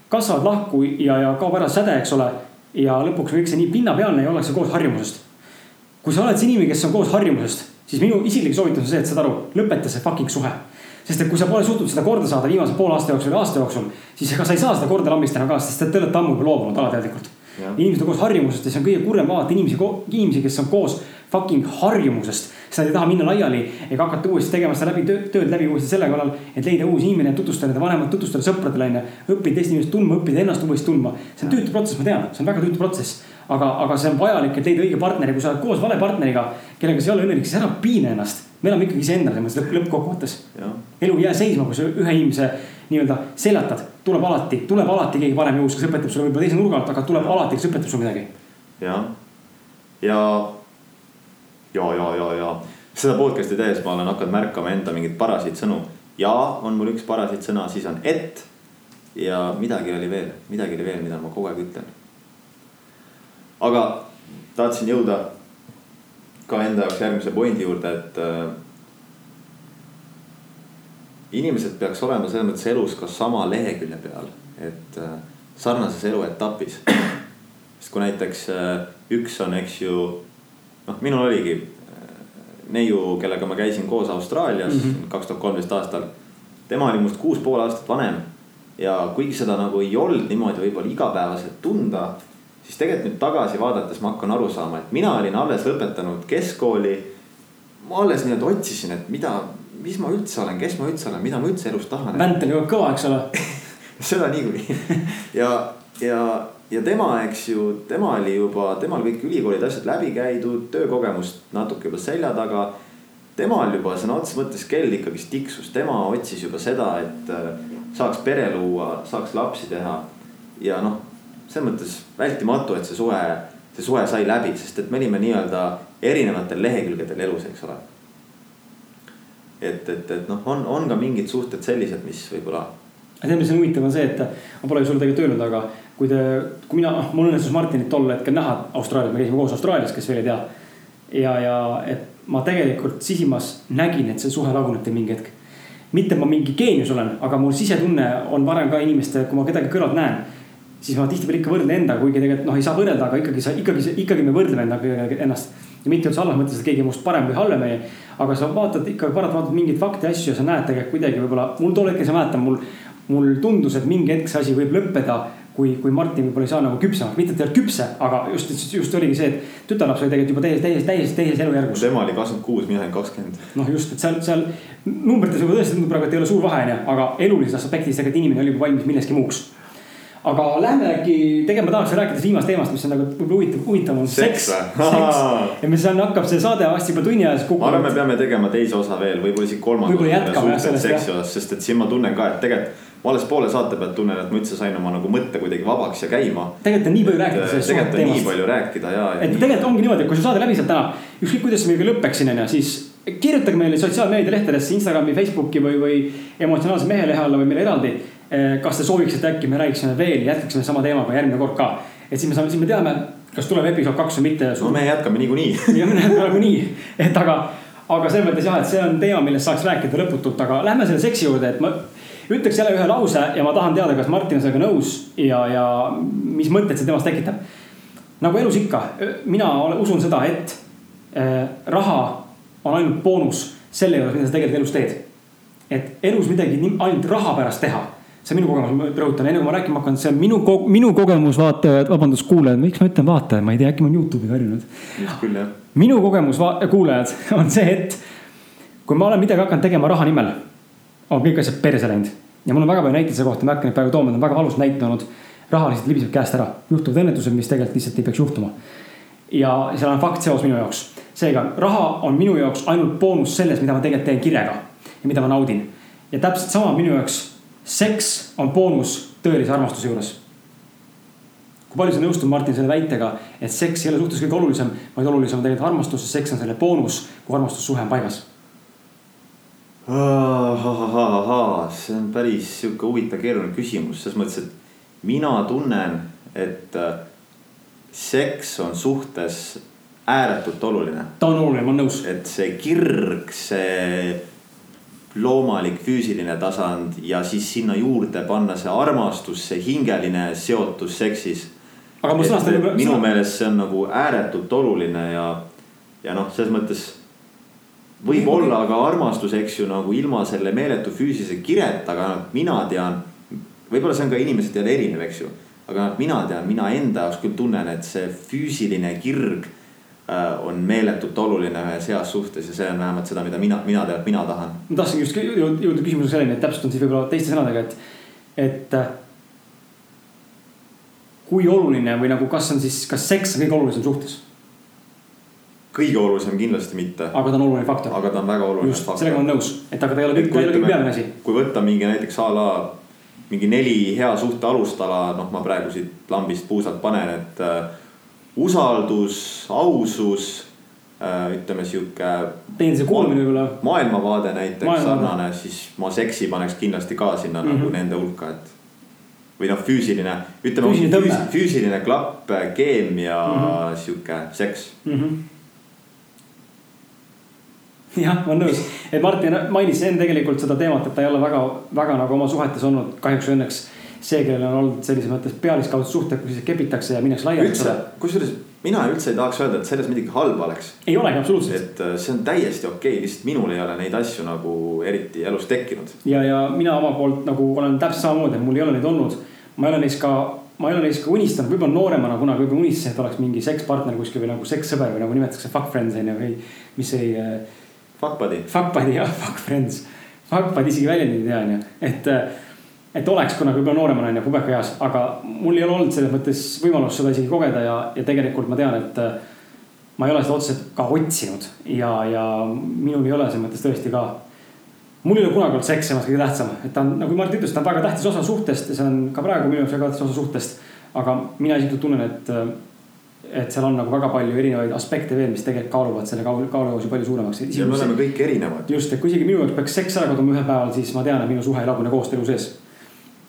kasvavad lahku ja, ja kaob ära säde, eks ole. ja lõpuks kõik see nii pinnapealne ja ollakse koos harjumusest. kui sa oled see inimene, kes on koos harjumusest, siis minu isiklik soovitus on see, et saad aru, lõpeta see fucking suhe sest et kui sa pole suutnud seda korda saada viimase poole aasta jooksul või aasta jooksul, siis ega sa ei saa seda korda lambist enam ka, sest te olete ammu juba loobunud alateadlikult inimesed on koos harjumusest ja see on kõige kurvem vaadata inimesi, inimesi, kes on koos fucking harjumusest. sest nad ei taha minna laiali ega hakata uuesti tegema seda läbi tööd, tööd läbi uuesti selle kallal, et leida uus inimene, tutvustada nende vanemat, tutvustada sõpradele onju. õppida teist inimest tundma, õppida ennast uuesti tundma. see on tüütu protsess, ma tean, see on väga tüütu protsess. aga, aga see on vajalik, et leida õige partneri, kui sa oled koos vale partneriga, kellega sa ei ole õnnelik, siis ära piina ennast. me elame ikkagi iseendale selles lõppkokkuvõttes. elu ei jää seisma, kui sa ühe inimese nii-öelda seljatad, tuleb alati, tuleb alati keegi vanem jõus, kes õpetab sulle võib-olla teise nurga alt, aga tuleb alati, kes õpetab sulle midagi. jah, ja, ja, ja, ja, ja seda podcast'i tehes ma olen hakanud märkama enda mingeid parasid sõnu. ja on mul üks parasid sõna, siis on et. ja midagi oli veel, midagi oli veel, mida ma kogu aeg ütlen. aga tahtsin jõuda ka enda jaoks järgmise pointi juurde, et äh, inimesed peaks olema selles mõttes elus ka sama lehekülje peal, et äh, sarnases eluetapis. sest kui näiteks äh, üks on, eks ju, noh, minul oligi äh, neiu, kellega ma käisin koos Austraalias mhm. kaks tuhat kolmteist aastal. tema oli minust kuus pool aastat vanem ja kuigi seda nagu ei olnud niimoodi võib-olla igapäevaselt tunda, siis tegelikult nüüd tagasi vaadates ma hakkan aru saama, et mina olin alles lõpetanud keskkooli. ma alles nii-öelda otsisin, et mida, mis ma üldse olen, kes ma üldse olen, mida ma üldse elus tahan. kogu aeg kõva, eks ole seda niikuinii ja, ja, ja tema, eks ju, tema oli juba, temal kõik ülikoolid, asjad läbi käidud, töökogemust natuke juba selja taga. temal juba sõna otseses mõttes kell ikkagist tiksus, tema otsis juba seda, et äh, saaks pere luua, saaks lapsi teha. ja noh, selles mõttes vältimatu, et see suhe, see suhe sai läbi, sest et me olime nii-öelda erinevatel lehekülgedel elus, eks ole. Et, et, et noh, on, on ka mingid suhted sellised, mis võib-olla tead, mis on huvitav, on see, et ma pole sulle tegelikult öelnud, aga kui te, kui mina, noh, mul õnnestus Martinit tol hetkel näha Austraalias, me käisime koos Austraalias, kes veel ei tea. ja, ja et ma tegelikult sisimas nägin, et see suhe laguneb teil mingi hetk. mitte ma mingi geenius olen, aga mul sisetunne on varem ka inimeste, kui ma kedagi kõrvalt näen. siis ma tihtipeale ikka võrdlen endaga, kuigi tegelikult noh, ei saa võrrelda, aga ikkagi sa ikkagi, ikkagi me võrdleme endaga ennast. Ja mitte üldse halvas mõttes, et keegi on must parem või halvem meie. aga sa vaatad ikka paratamatult mingeid fakte asju ja sa näed tegelikult kuidagi võib-olla, mul tol hetkel, ma mäletan, mul mul tundus, et mingi hetk see asi võib lõppeda, kui, kui Martin võib-olla ei saa nagu küpsemaks, mitte et ei olnud küpse, aga just, just oligi see, et tütarlaps oli tegelikult juba täies, täies, täies, täies elujärgus. tema oli kakskümmend kuus, mina olin kakskümmend. noh, just, et seal, seal numbrites võib-olla tõesti tundub praegu, et ei ole suur vahe onju, aga elulises aspektis tegelikult inimene oli juba valmis millekski muuks aga lähme äkki, tegelikult ma tahaks rääkida viimast teemast, mis on nagu võib-olla huvitav, huvitav on seks. seks. ja mis on, hakkab see saade varsti juba tunni ajas kukkuma. ma arvan, me peame tegema teise osa veel, võib-olla isegi kolmanda. võib-olla jätkame jah sellest jah. sest et siin ma tunnen ka, et tegelikult ma alles poole saate pealt tunnen, et ma üldse sain oma nagu mõtte kuidagi vabaks ja käima. tegelikult on nii palju rääkida sellest tegelikult on teemast. nii palju rääkida ja, ja. et nii... tegelikult ongi niimoodi, et kui see saade läbi saab täna, ükskõik kuidas see meil lõpeks siin on ju, siis kirjutage meile sotsiaalmeedia lehtedesse, Instagrami, Facebooki või, või emotsionaalse mehe lehe alla või meile eraldi. Eh, kas te sooviksite äkki me räägiksime veel, jätkaksime sama teemaga järgmine kord ka. et siis me saame, siis me teame, kas tuleb episood kaks või mitte. no me jätkame niikuinii ja me jätkame nagunii, et aga, aga selles mõttes jah, et see on teema, millest saaks rääkida lõputult, aga lähme selle seksi juurde, et ma ütleks jälle ühe lause ja ma tahan teada, kas Martin on sellega nõus ja, ja mis mõtted see temast tekitab. nagu elus ikka, mina usun seda, et äh, raha on ainult boonus selle juures, mida sa tegelikult elus teed. et elus midagi ainult raha pärast teha see minu kogemus, ma rõhutan, enne kui ma rääkima hakkan, see on minu, minu kogemus, vaatajad, vabandust, kuulajad, miks ma ütlen vaatajad, ma ei tea, äkki ma olen Youtube'iga harjunud. minu kogemus, kuulajad, on see, et kui ma olen midagi hakanud tegema raha nimel on kõik asjad perse läinud. ja mul on väga palju näiteid selle kohta, ma ei hakka neid praegu tooma, need on väga valusad näited olnud. raha lihtsalt libiseb käest ära, juhtuvad õnnetused, mis tegelikult lihtsalt ei peaks juhtuma. ja seal on fakt seos minu jaoks. seega raha on minu jaoks ainult boonus selles, mida ma tegelikult teen kirega ja mida ma naudin. ja täpselt sama minu jaoks, seks on boonus tõelise armastuse juures kui palju sa nõustud, Martin, selle väitega, et seks ei ole suhtes kõige olulisem, vaid olulisem on tegelikult armastus, sest seks on selle boonus, kui armastussuhe on paigas see on päris sihuke huvitav, keeruline küsimus, selles mõttes, et mina tunnen, et äh, seks on suhtes ääretult oluline. ta on oluline, ma olen nõus. et see kirg, see loomalik füüsiline tasand ja siis sinna juurde panna see armastus, see hingeline seotus seksis. aga ma sõnastan. minu meelest see on nagu ääretult oluline ja, ja noh, selles mõttes võib-olla ka armastus, eks ju, nagu ilma selle meeletu füüsilise kireta, aga noh, mina tean. võib-olla see on ka inimesed jälle erinev, eks ju. aga noh, mina tean, mina enda jaoks küll tunnen, et see füüsiline kirg on meeletult oluline ühes heas suhtes ja see on vähemalt seda, mida mina, mina tean, mina tahan. ma tahtsingi just jõuda küsimusega selleni, et täpsustan siis võib-olla teiste sõnadega, et, et. Äh, kui oluline või nagu, kas on siis, kas seks on kõige olulisem suhtes? kõige olulisem kindlasti mitte. aga ta on oluline faktor. aga ta on väga oluline Just, faktor. sellega ma olen nõus, et aga ta ei ole kõik, ta ei ole kõik peamine asi. kui võtta mingi näiteks a la mingi neli hea suhte alustala, noh, ma praegu siit lambist puusalt panen, et äh, usaldus, ausus äh,, ütleme sihuke. teenuse kuulumine võib-olla. maailmavaade näiteks maailmavaade. sarnane, siis ma seksi paneks kindlasti ka sinna mm -hmm. nagu mhm. nende hulka, et või noh, füüsiline, ütleme füüsiline, füüsiline klapp, keemia mm, -hmm. sihuke seks mm. -hmm jah, ma olen nõus, et Martin mainis enne tegelikult seda teemat, et ta ei ole väga, väga nagu oma suhetes olnud kahjuks või õnneks see, kellel on olnud sellises mõttes pealiskaudsed suhted, kus siis kepitakse ja minnakse laiali. üldse, kusjuures mina üldse ei tahaks öelda, et selles midagi halba oleks. ei olegi absoluutselt. et äh, see on täiesti okei okay,, lihtsalt minul ei ole neid asju nagu eriti elus tekkinud. ja, ja mina oma poolt nagu olen täpselt samamoodi, mul ei ole neid olnud. ma ei ole neist ka, ma ei ole neist ka unistanud, võib-olla nooremana kunagi võib-olla unistasin, et oleks mingi sekspartner kuskil või nagu sekssõber või nagu nimetatakse fuck friends on ju või mis see. Äh, fuck buddy. Fuck buddy jah, fuck friends. Fuck buddy isegi väljendit ei tea on ju, et äh, et oleks kunagi võib-olla nooremana onju, pubekaeas, aga mul ei ole olnud selles mõttes võimalust seda isegi kogeda ja, ja tegelikult ma tean, et äh, ma ei ole seda otseselt ka otsinud ja, ja minul ei ole selles mõttes tõesti ka. mul ei ole kunagi olnud seks samas kõige tähtsam, et ta on, nagu Mart ütles, ta on väga tähtis osa suhtest ja see on ka praegu minu jaoks väga tähtis osa suhtest. aga mina isiklikult tunnen, et, äh, et seal on nagu väga palju erinevaid aspekte veel, mis tegelikult kaaluvad selle kaalu, kaaluvuse palju suuremaks. ja me oleme kõik erinevad. just, et kui isegi minu jaoks peaks seks ära kaduma ühel päeval, siis ma tean, et minu suhe ei lagune koostöö sees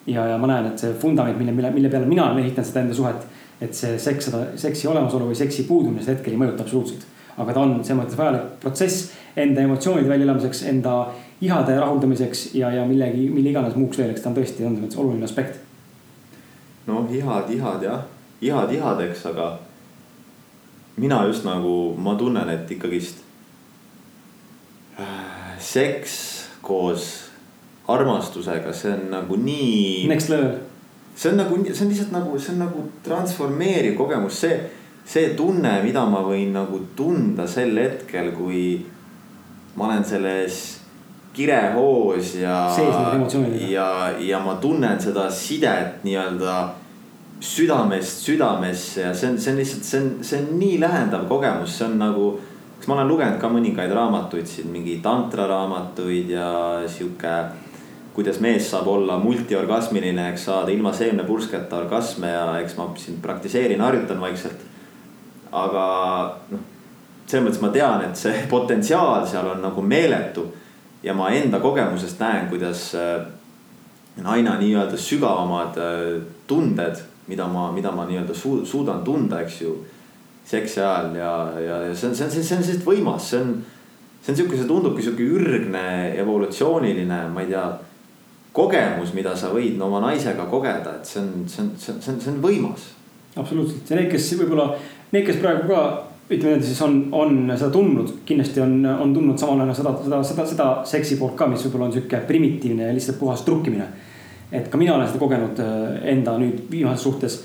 ja, ja ma näen, et see vundament, mille, mille, mille peale mina olen ehitanud seda enda suhet. et see seks, seksi olemasolu või seksi puudumine seda hetkel ei mõjuta absoluutselt. aga ta on selles mõttes vajalik protsess enda emotsioonide väljaelamiseks, enda ihade rahuldamiseks ja, ja millegi, mille iganes muuks veel, eks ta on tõesti, selles mõttes oluline aspekt. noh, ihad, ihad jah, ihad ihadeks, aga mina just nagu, ma tunnen, et ikkagist äh, seks koos armastusega, see on nagu nii. Next level. see on nagu, see on lihtsalt nagu, see on nagu transformeeriv kogemus, see, see tunne, mida ma võin nagu tunda sel hetkel, kui ma olen selles kirehoos ja. ja, ja ma tunnen seda sidet nii-öelda südamest südamesse ja see on, see on lihtsalt, see on, see on nii lähendav kogemus, see on nagu. kas ma olen lugenud ka mõningaid raamatuid siin, mingi tantraraamatuid ja sihuke kuidas mees saab olla multiorgasmiline, eks saada ilma seemnepursketa orgasme ja eks ma siin praktiseerin, harjutan vaikselt. aga noh, selles mõttes ma tean, et see potentsiaal seal on nagu meeletu. ja ma enda kogemusest näen, kuidas äh, aina nii-öelda sügavamad äh, tunded, mida ma, mida ma nii-öelda su suudan tunda, eks ju. seksi ajal ja, ja, ja see on, see on, see on, see on lihtsalt võimas, see on see on sihuke, see tundubki sihuke ürgne evolutsiooniline, ma ei tea kogemus, mida sa võid no, oma naisega kogeda, et see on, see on, see on, see on võimas. absoluutselt ja need, kes võib-olla, need, kes praegu ka ütleme niimoodi siis on, on seda tundnud, kindlasti on, on tundnud samal ajal seda, seda, seda, seda seksi poolt ka, mis võib-olla on sihuke primitiivne ja lihtsalt puhas trukkimine. et ka mina olen seda kogenud äh, enda nüüd viimases suhtes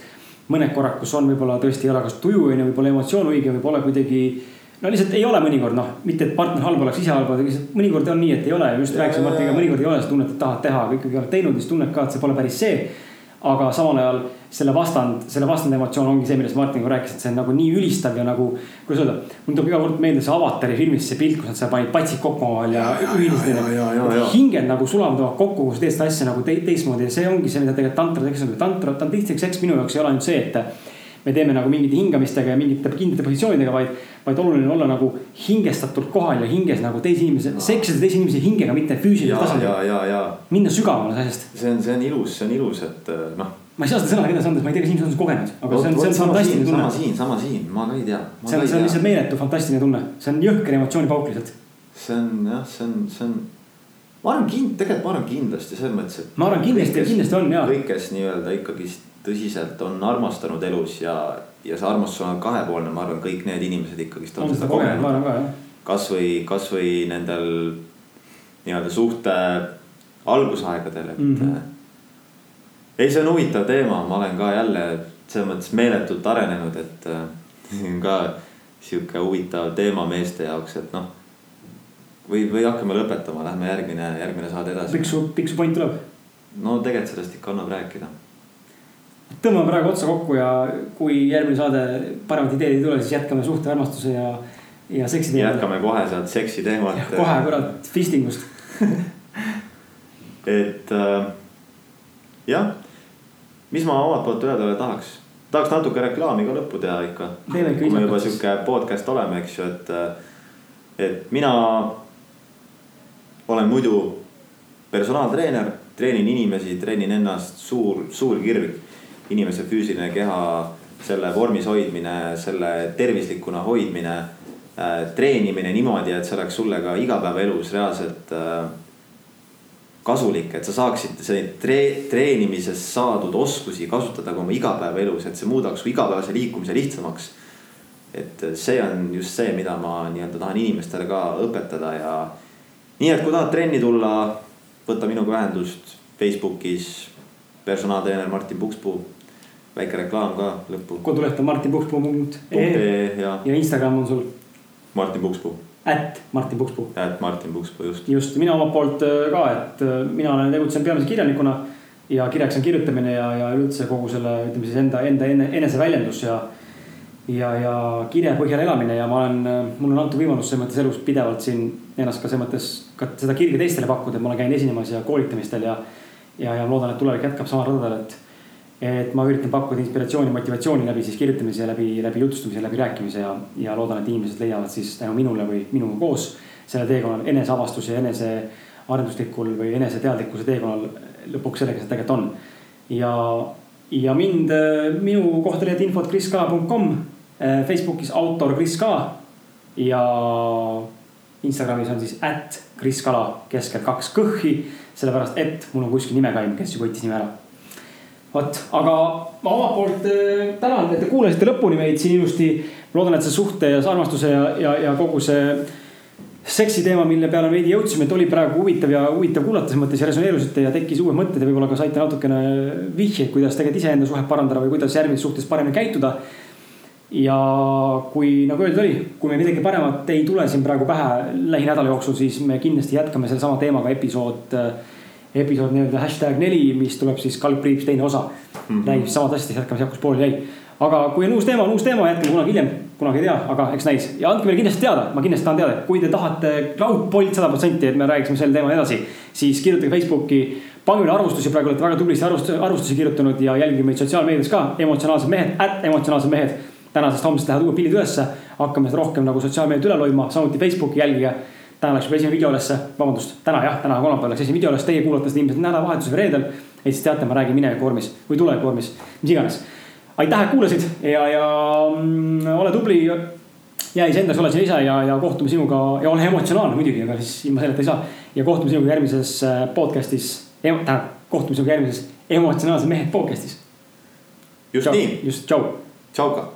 mõned korrad, kus on võib-olla tõesti ei ole kas tuju on ju, võib-olla emotsioon õige, võib-olla kuidagi no lihtsalt ei ole mõnikord noh, mitte et partner halb oleks, ise halb, aga lihtsalt mõnikord on nii, et ei ole ja just rääkisin Martiga, mõnikord ei ole seda tunnet, et tahad teha, aga ikkagi oled teinud, siis tunned ka, et see pole päris see. aga samal ajal selle vastand, selle vastand emotsioon ongi see, millest Martiniga rääkisid, see on nagu nii ülistav ja nagu. kuidas öelda, mul tuleb iga kord meelde see Avatari filmis see pilt, kus nad seal panid patsid kokku omavahel ja ühinesid. hinged nagu sulanduvad kokku, kui sa teed seda asja nagu te, teistmoodi ja see ongi see, mida tegelikult tantra teeks, tantra, tantra, seks minu jaoks ei ole ainult see, et me teeme nagu mingite hingamistega ja mingite kindlate positsioonidega, vaid, vaid oluline olla nagu hingestatult kohal ja hinges nagu teise inimese, seksida teise inimese hingega, mitte füüsilisel tasandil. minna sügavamale asjast. see on, see on ilus, see on ilus, et äh, noh. ma ei saa seda sõna edasi anda, ma ei tea, kas inimesed on seda kogenud, aga see on, see on fantastiline tunne. sama siin, sama siin, ma ka ei tea. see on, see on lihtsalt meeletu fantastiline tunne, see on jõhker emotsioonipauk lihtsalt. see on jah, see on, see on ma arvan kind-, tegelikult ma arvan kindlasti selles mõttes, et. ma arvan kindlasti, kindlasti on ja. kõik, kes nii-öelda ikkagist tõsiselt on armastanud elus ja, ja see armastus on kahepoolne, ma arvan, kõik need inimesed ikkagist on, on seda kogenud. kasvõi, kasvõi nendel nii-öelda suhte algusaegadel, et mm. -hmm. ei, see on huvitav teema, ma olen ka jälle selles mõttes meeletult arenenud, et äh, see on ka sihuke huvitav teema meeste jaoks, et noh. või, või hakkame lõpetama, lähme järgmine, järgmine saade edasi. pikk su, pikk su point tuleb? no tegelikult sellest ikka annab rääkida tõmbame praegu otsa kokku ja kui järgmine saade paremat ideed ei tule, siis jätkame suhte armastuse ja, ja seksi teemat. jätkame kohe sealt seksi teemat. kohe kurat, fistingust et äh, jah, mis ma omalt poolt öelda tahaks, tahaks natuke reklaami ka lõppu teha ikka. kui me juba sihuke podcast oleme, eks ju, et, äh, et mina olen muidu personaaltreener, treenin inimesi, treenin ennast, suur, suur kirg inimese füüsiline keha, selle vormis hoidmine, selle tervislikuna hoidmine äh,. treenimine niimoodi, et see oleks sulle ka igapäevaelus reaalselt äh, kasulik, et sa saaksid neid tre-, treenimisest saadud oskusi kasutada ka oma igapäevaelus, et see muudaks su igapäevase liikumise lihtsamaks. et see on just see, mida ma nii-öelda tahan inimestele ka õpetada ja nii et kui tahad trenni tulla, võta minuga ühendust Facebookis, personaaltreener Martin Pukspuu. Väike reklaam ka lõppu. koduleht on martinpukspuu.ee .ee ja ja Instagram on sul Martin Pukspuu, at Martin Pukspuu. et Martin Pukspuu just. just, mina omalt poolt äh, ka, et äh, mina olen tegutsenud peamiselt kirjanikuna. ja kirjaks on kirjutamine ja, ja üldse kogu selle, ütleme siis enda, enda ene, eneseväljendus ja. ja, ja kirja põhjal elamine ja ma olen, mulle on antud võimalus selles mõttes elus pidevalt siin ennast ka selles mõttes ka seda kirge teistele pakkuda, et ma olen käinud esinemas ja koolitamistel ja. ja, ja loodan, et tulevik jätkab samal radadel, et et ma üritan pakkuda inspiratsiooni, motivatsiooni läbi siis kirjutamise, läbi, läbi jutustamise, läbi rääkimise ja, ja loodan, et inimesed leiavad siis tänu minule või minuga koos selle teekonnal eneseavastuse enesearenduslikul või eneseteadlikkuse teekonnal lõpuks sellega see tegelikult on. ja, ja mind, minu kohta leiad infot kriskala.com, Facebookis autor Kris Kala ja Instagramis on siis at Kris Kala keskel kaks kõhhi, sellepärast et mul on kuskil nimekaim, kes ju võttis nime ära vot, aga ma omalt poolt äh, tänan, et te kuulasite lõpuni meid siin ilusti. loodan, et see suhte ja armastuse ja, ja, ja kogu see seksi teema, mille peale veidi jõudsime, et oli praegu huvitav ja huvitav kuulata selles mõttes ja resoneerusite ja tekkis uued mõtted ja võib-olla ka saite natukene vihjeid, kuidas tegelikult iseenda suhet parandada või kuidas järgmises suhtes paremini käituda. ja kui nagu öeldud oli, kui meil midagi paremat ei tule siin praegu pähe lähinädala jooksul, siis me kindlasti jätkame sellesama teemaga episood episood nii-öelda hashtag neli, mis tuleb siis kaldkriips teine osa mm -hmm.. räägib samad asjad, jätkame sealt, kus pooleli jäi. aga kui on uus teema, on uus teema, jätkame kunagi hiljem, kunagi ei tea, aga eks näis. ja andke meile kindlasti teada, ma kindlasti tahan teada, kui te tahate raudpolt sada protsenti, et me räägiksime sel teemal edasi. siis kirjutage Facebooki, pange meile arvustusi, praegu olete väga tublisti arvustusi, arvustusi kirjutanud ja jälgige meid sotsiaalmeedias ka, emotsionaalsed mehed, at emotsionaalsed mehed. tänasest homsest lähevad uued pildid ülesse, hakkame seda rohkem nagu sotsiaalmeediat üle loima, samuti Facebooki jälgige täna läks juba esimene video ülesse, vabandust, täna jah, täna kolmapäeval läks esimene video üles, teie kuulate seda ilmselt nädalavahetusel või reedel. ja siis teate, ma räägin mineviku vormis või tuleviku vormis, mis iganes. aitäh, et kuulasid ja, ja mm, ole tubli. jää iseendas, ole siin ise ja, ja kohtume sinuga ja ole emotsionaalne muidugi, aga siis ilma selleta ei saa. ja kohtume sinuga järgmises äh, podcast'is, tähendab, kohtume sinuga järgmises emotsionaalse mehed podcast'is. just tšau. nii, just, tšau. tšauka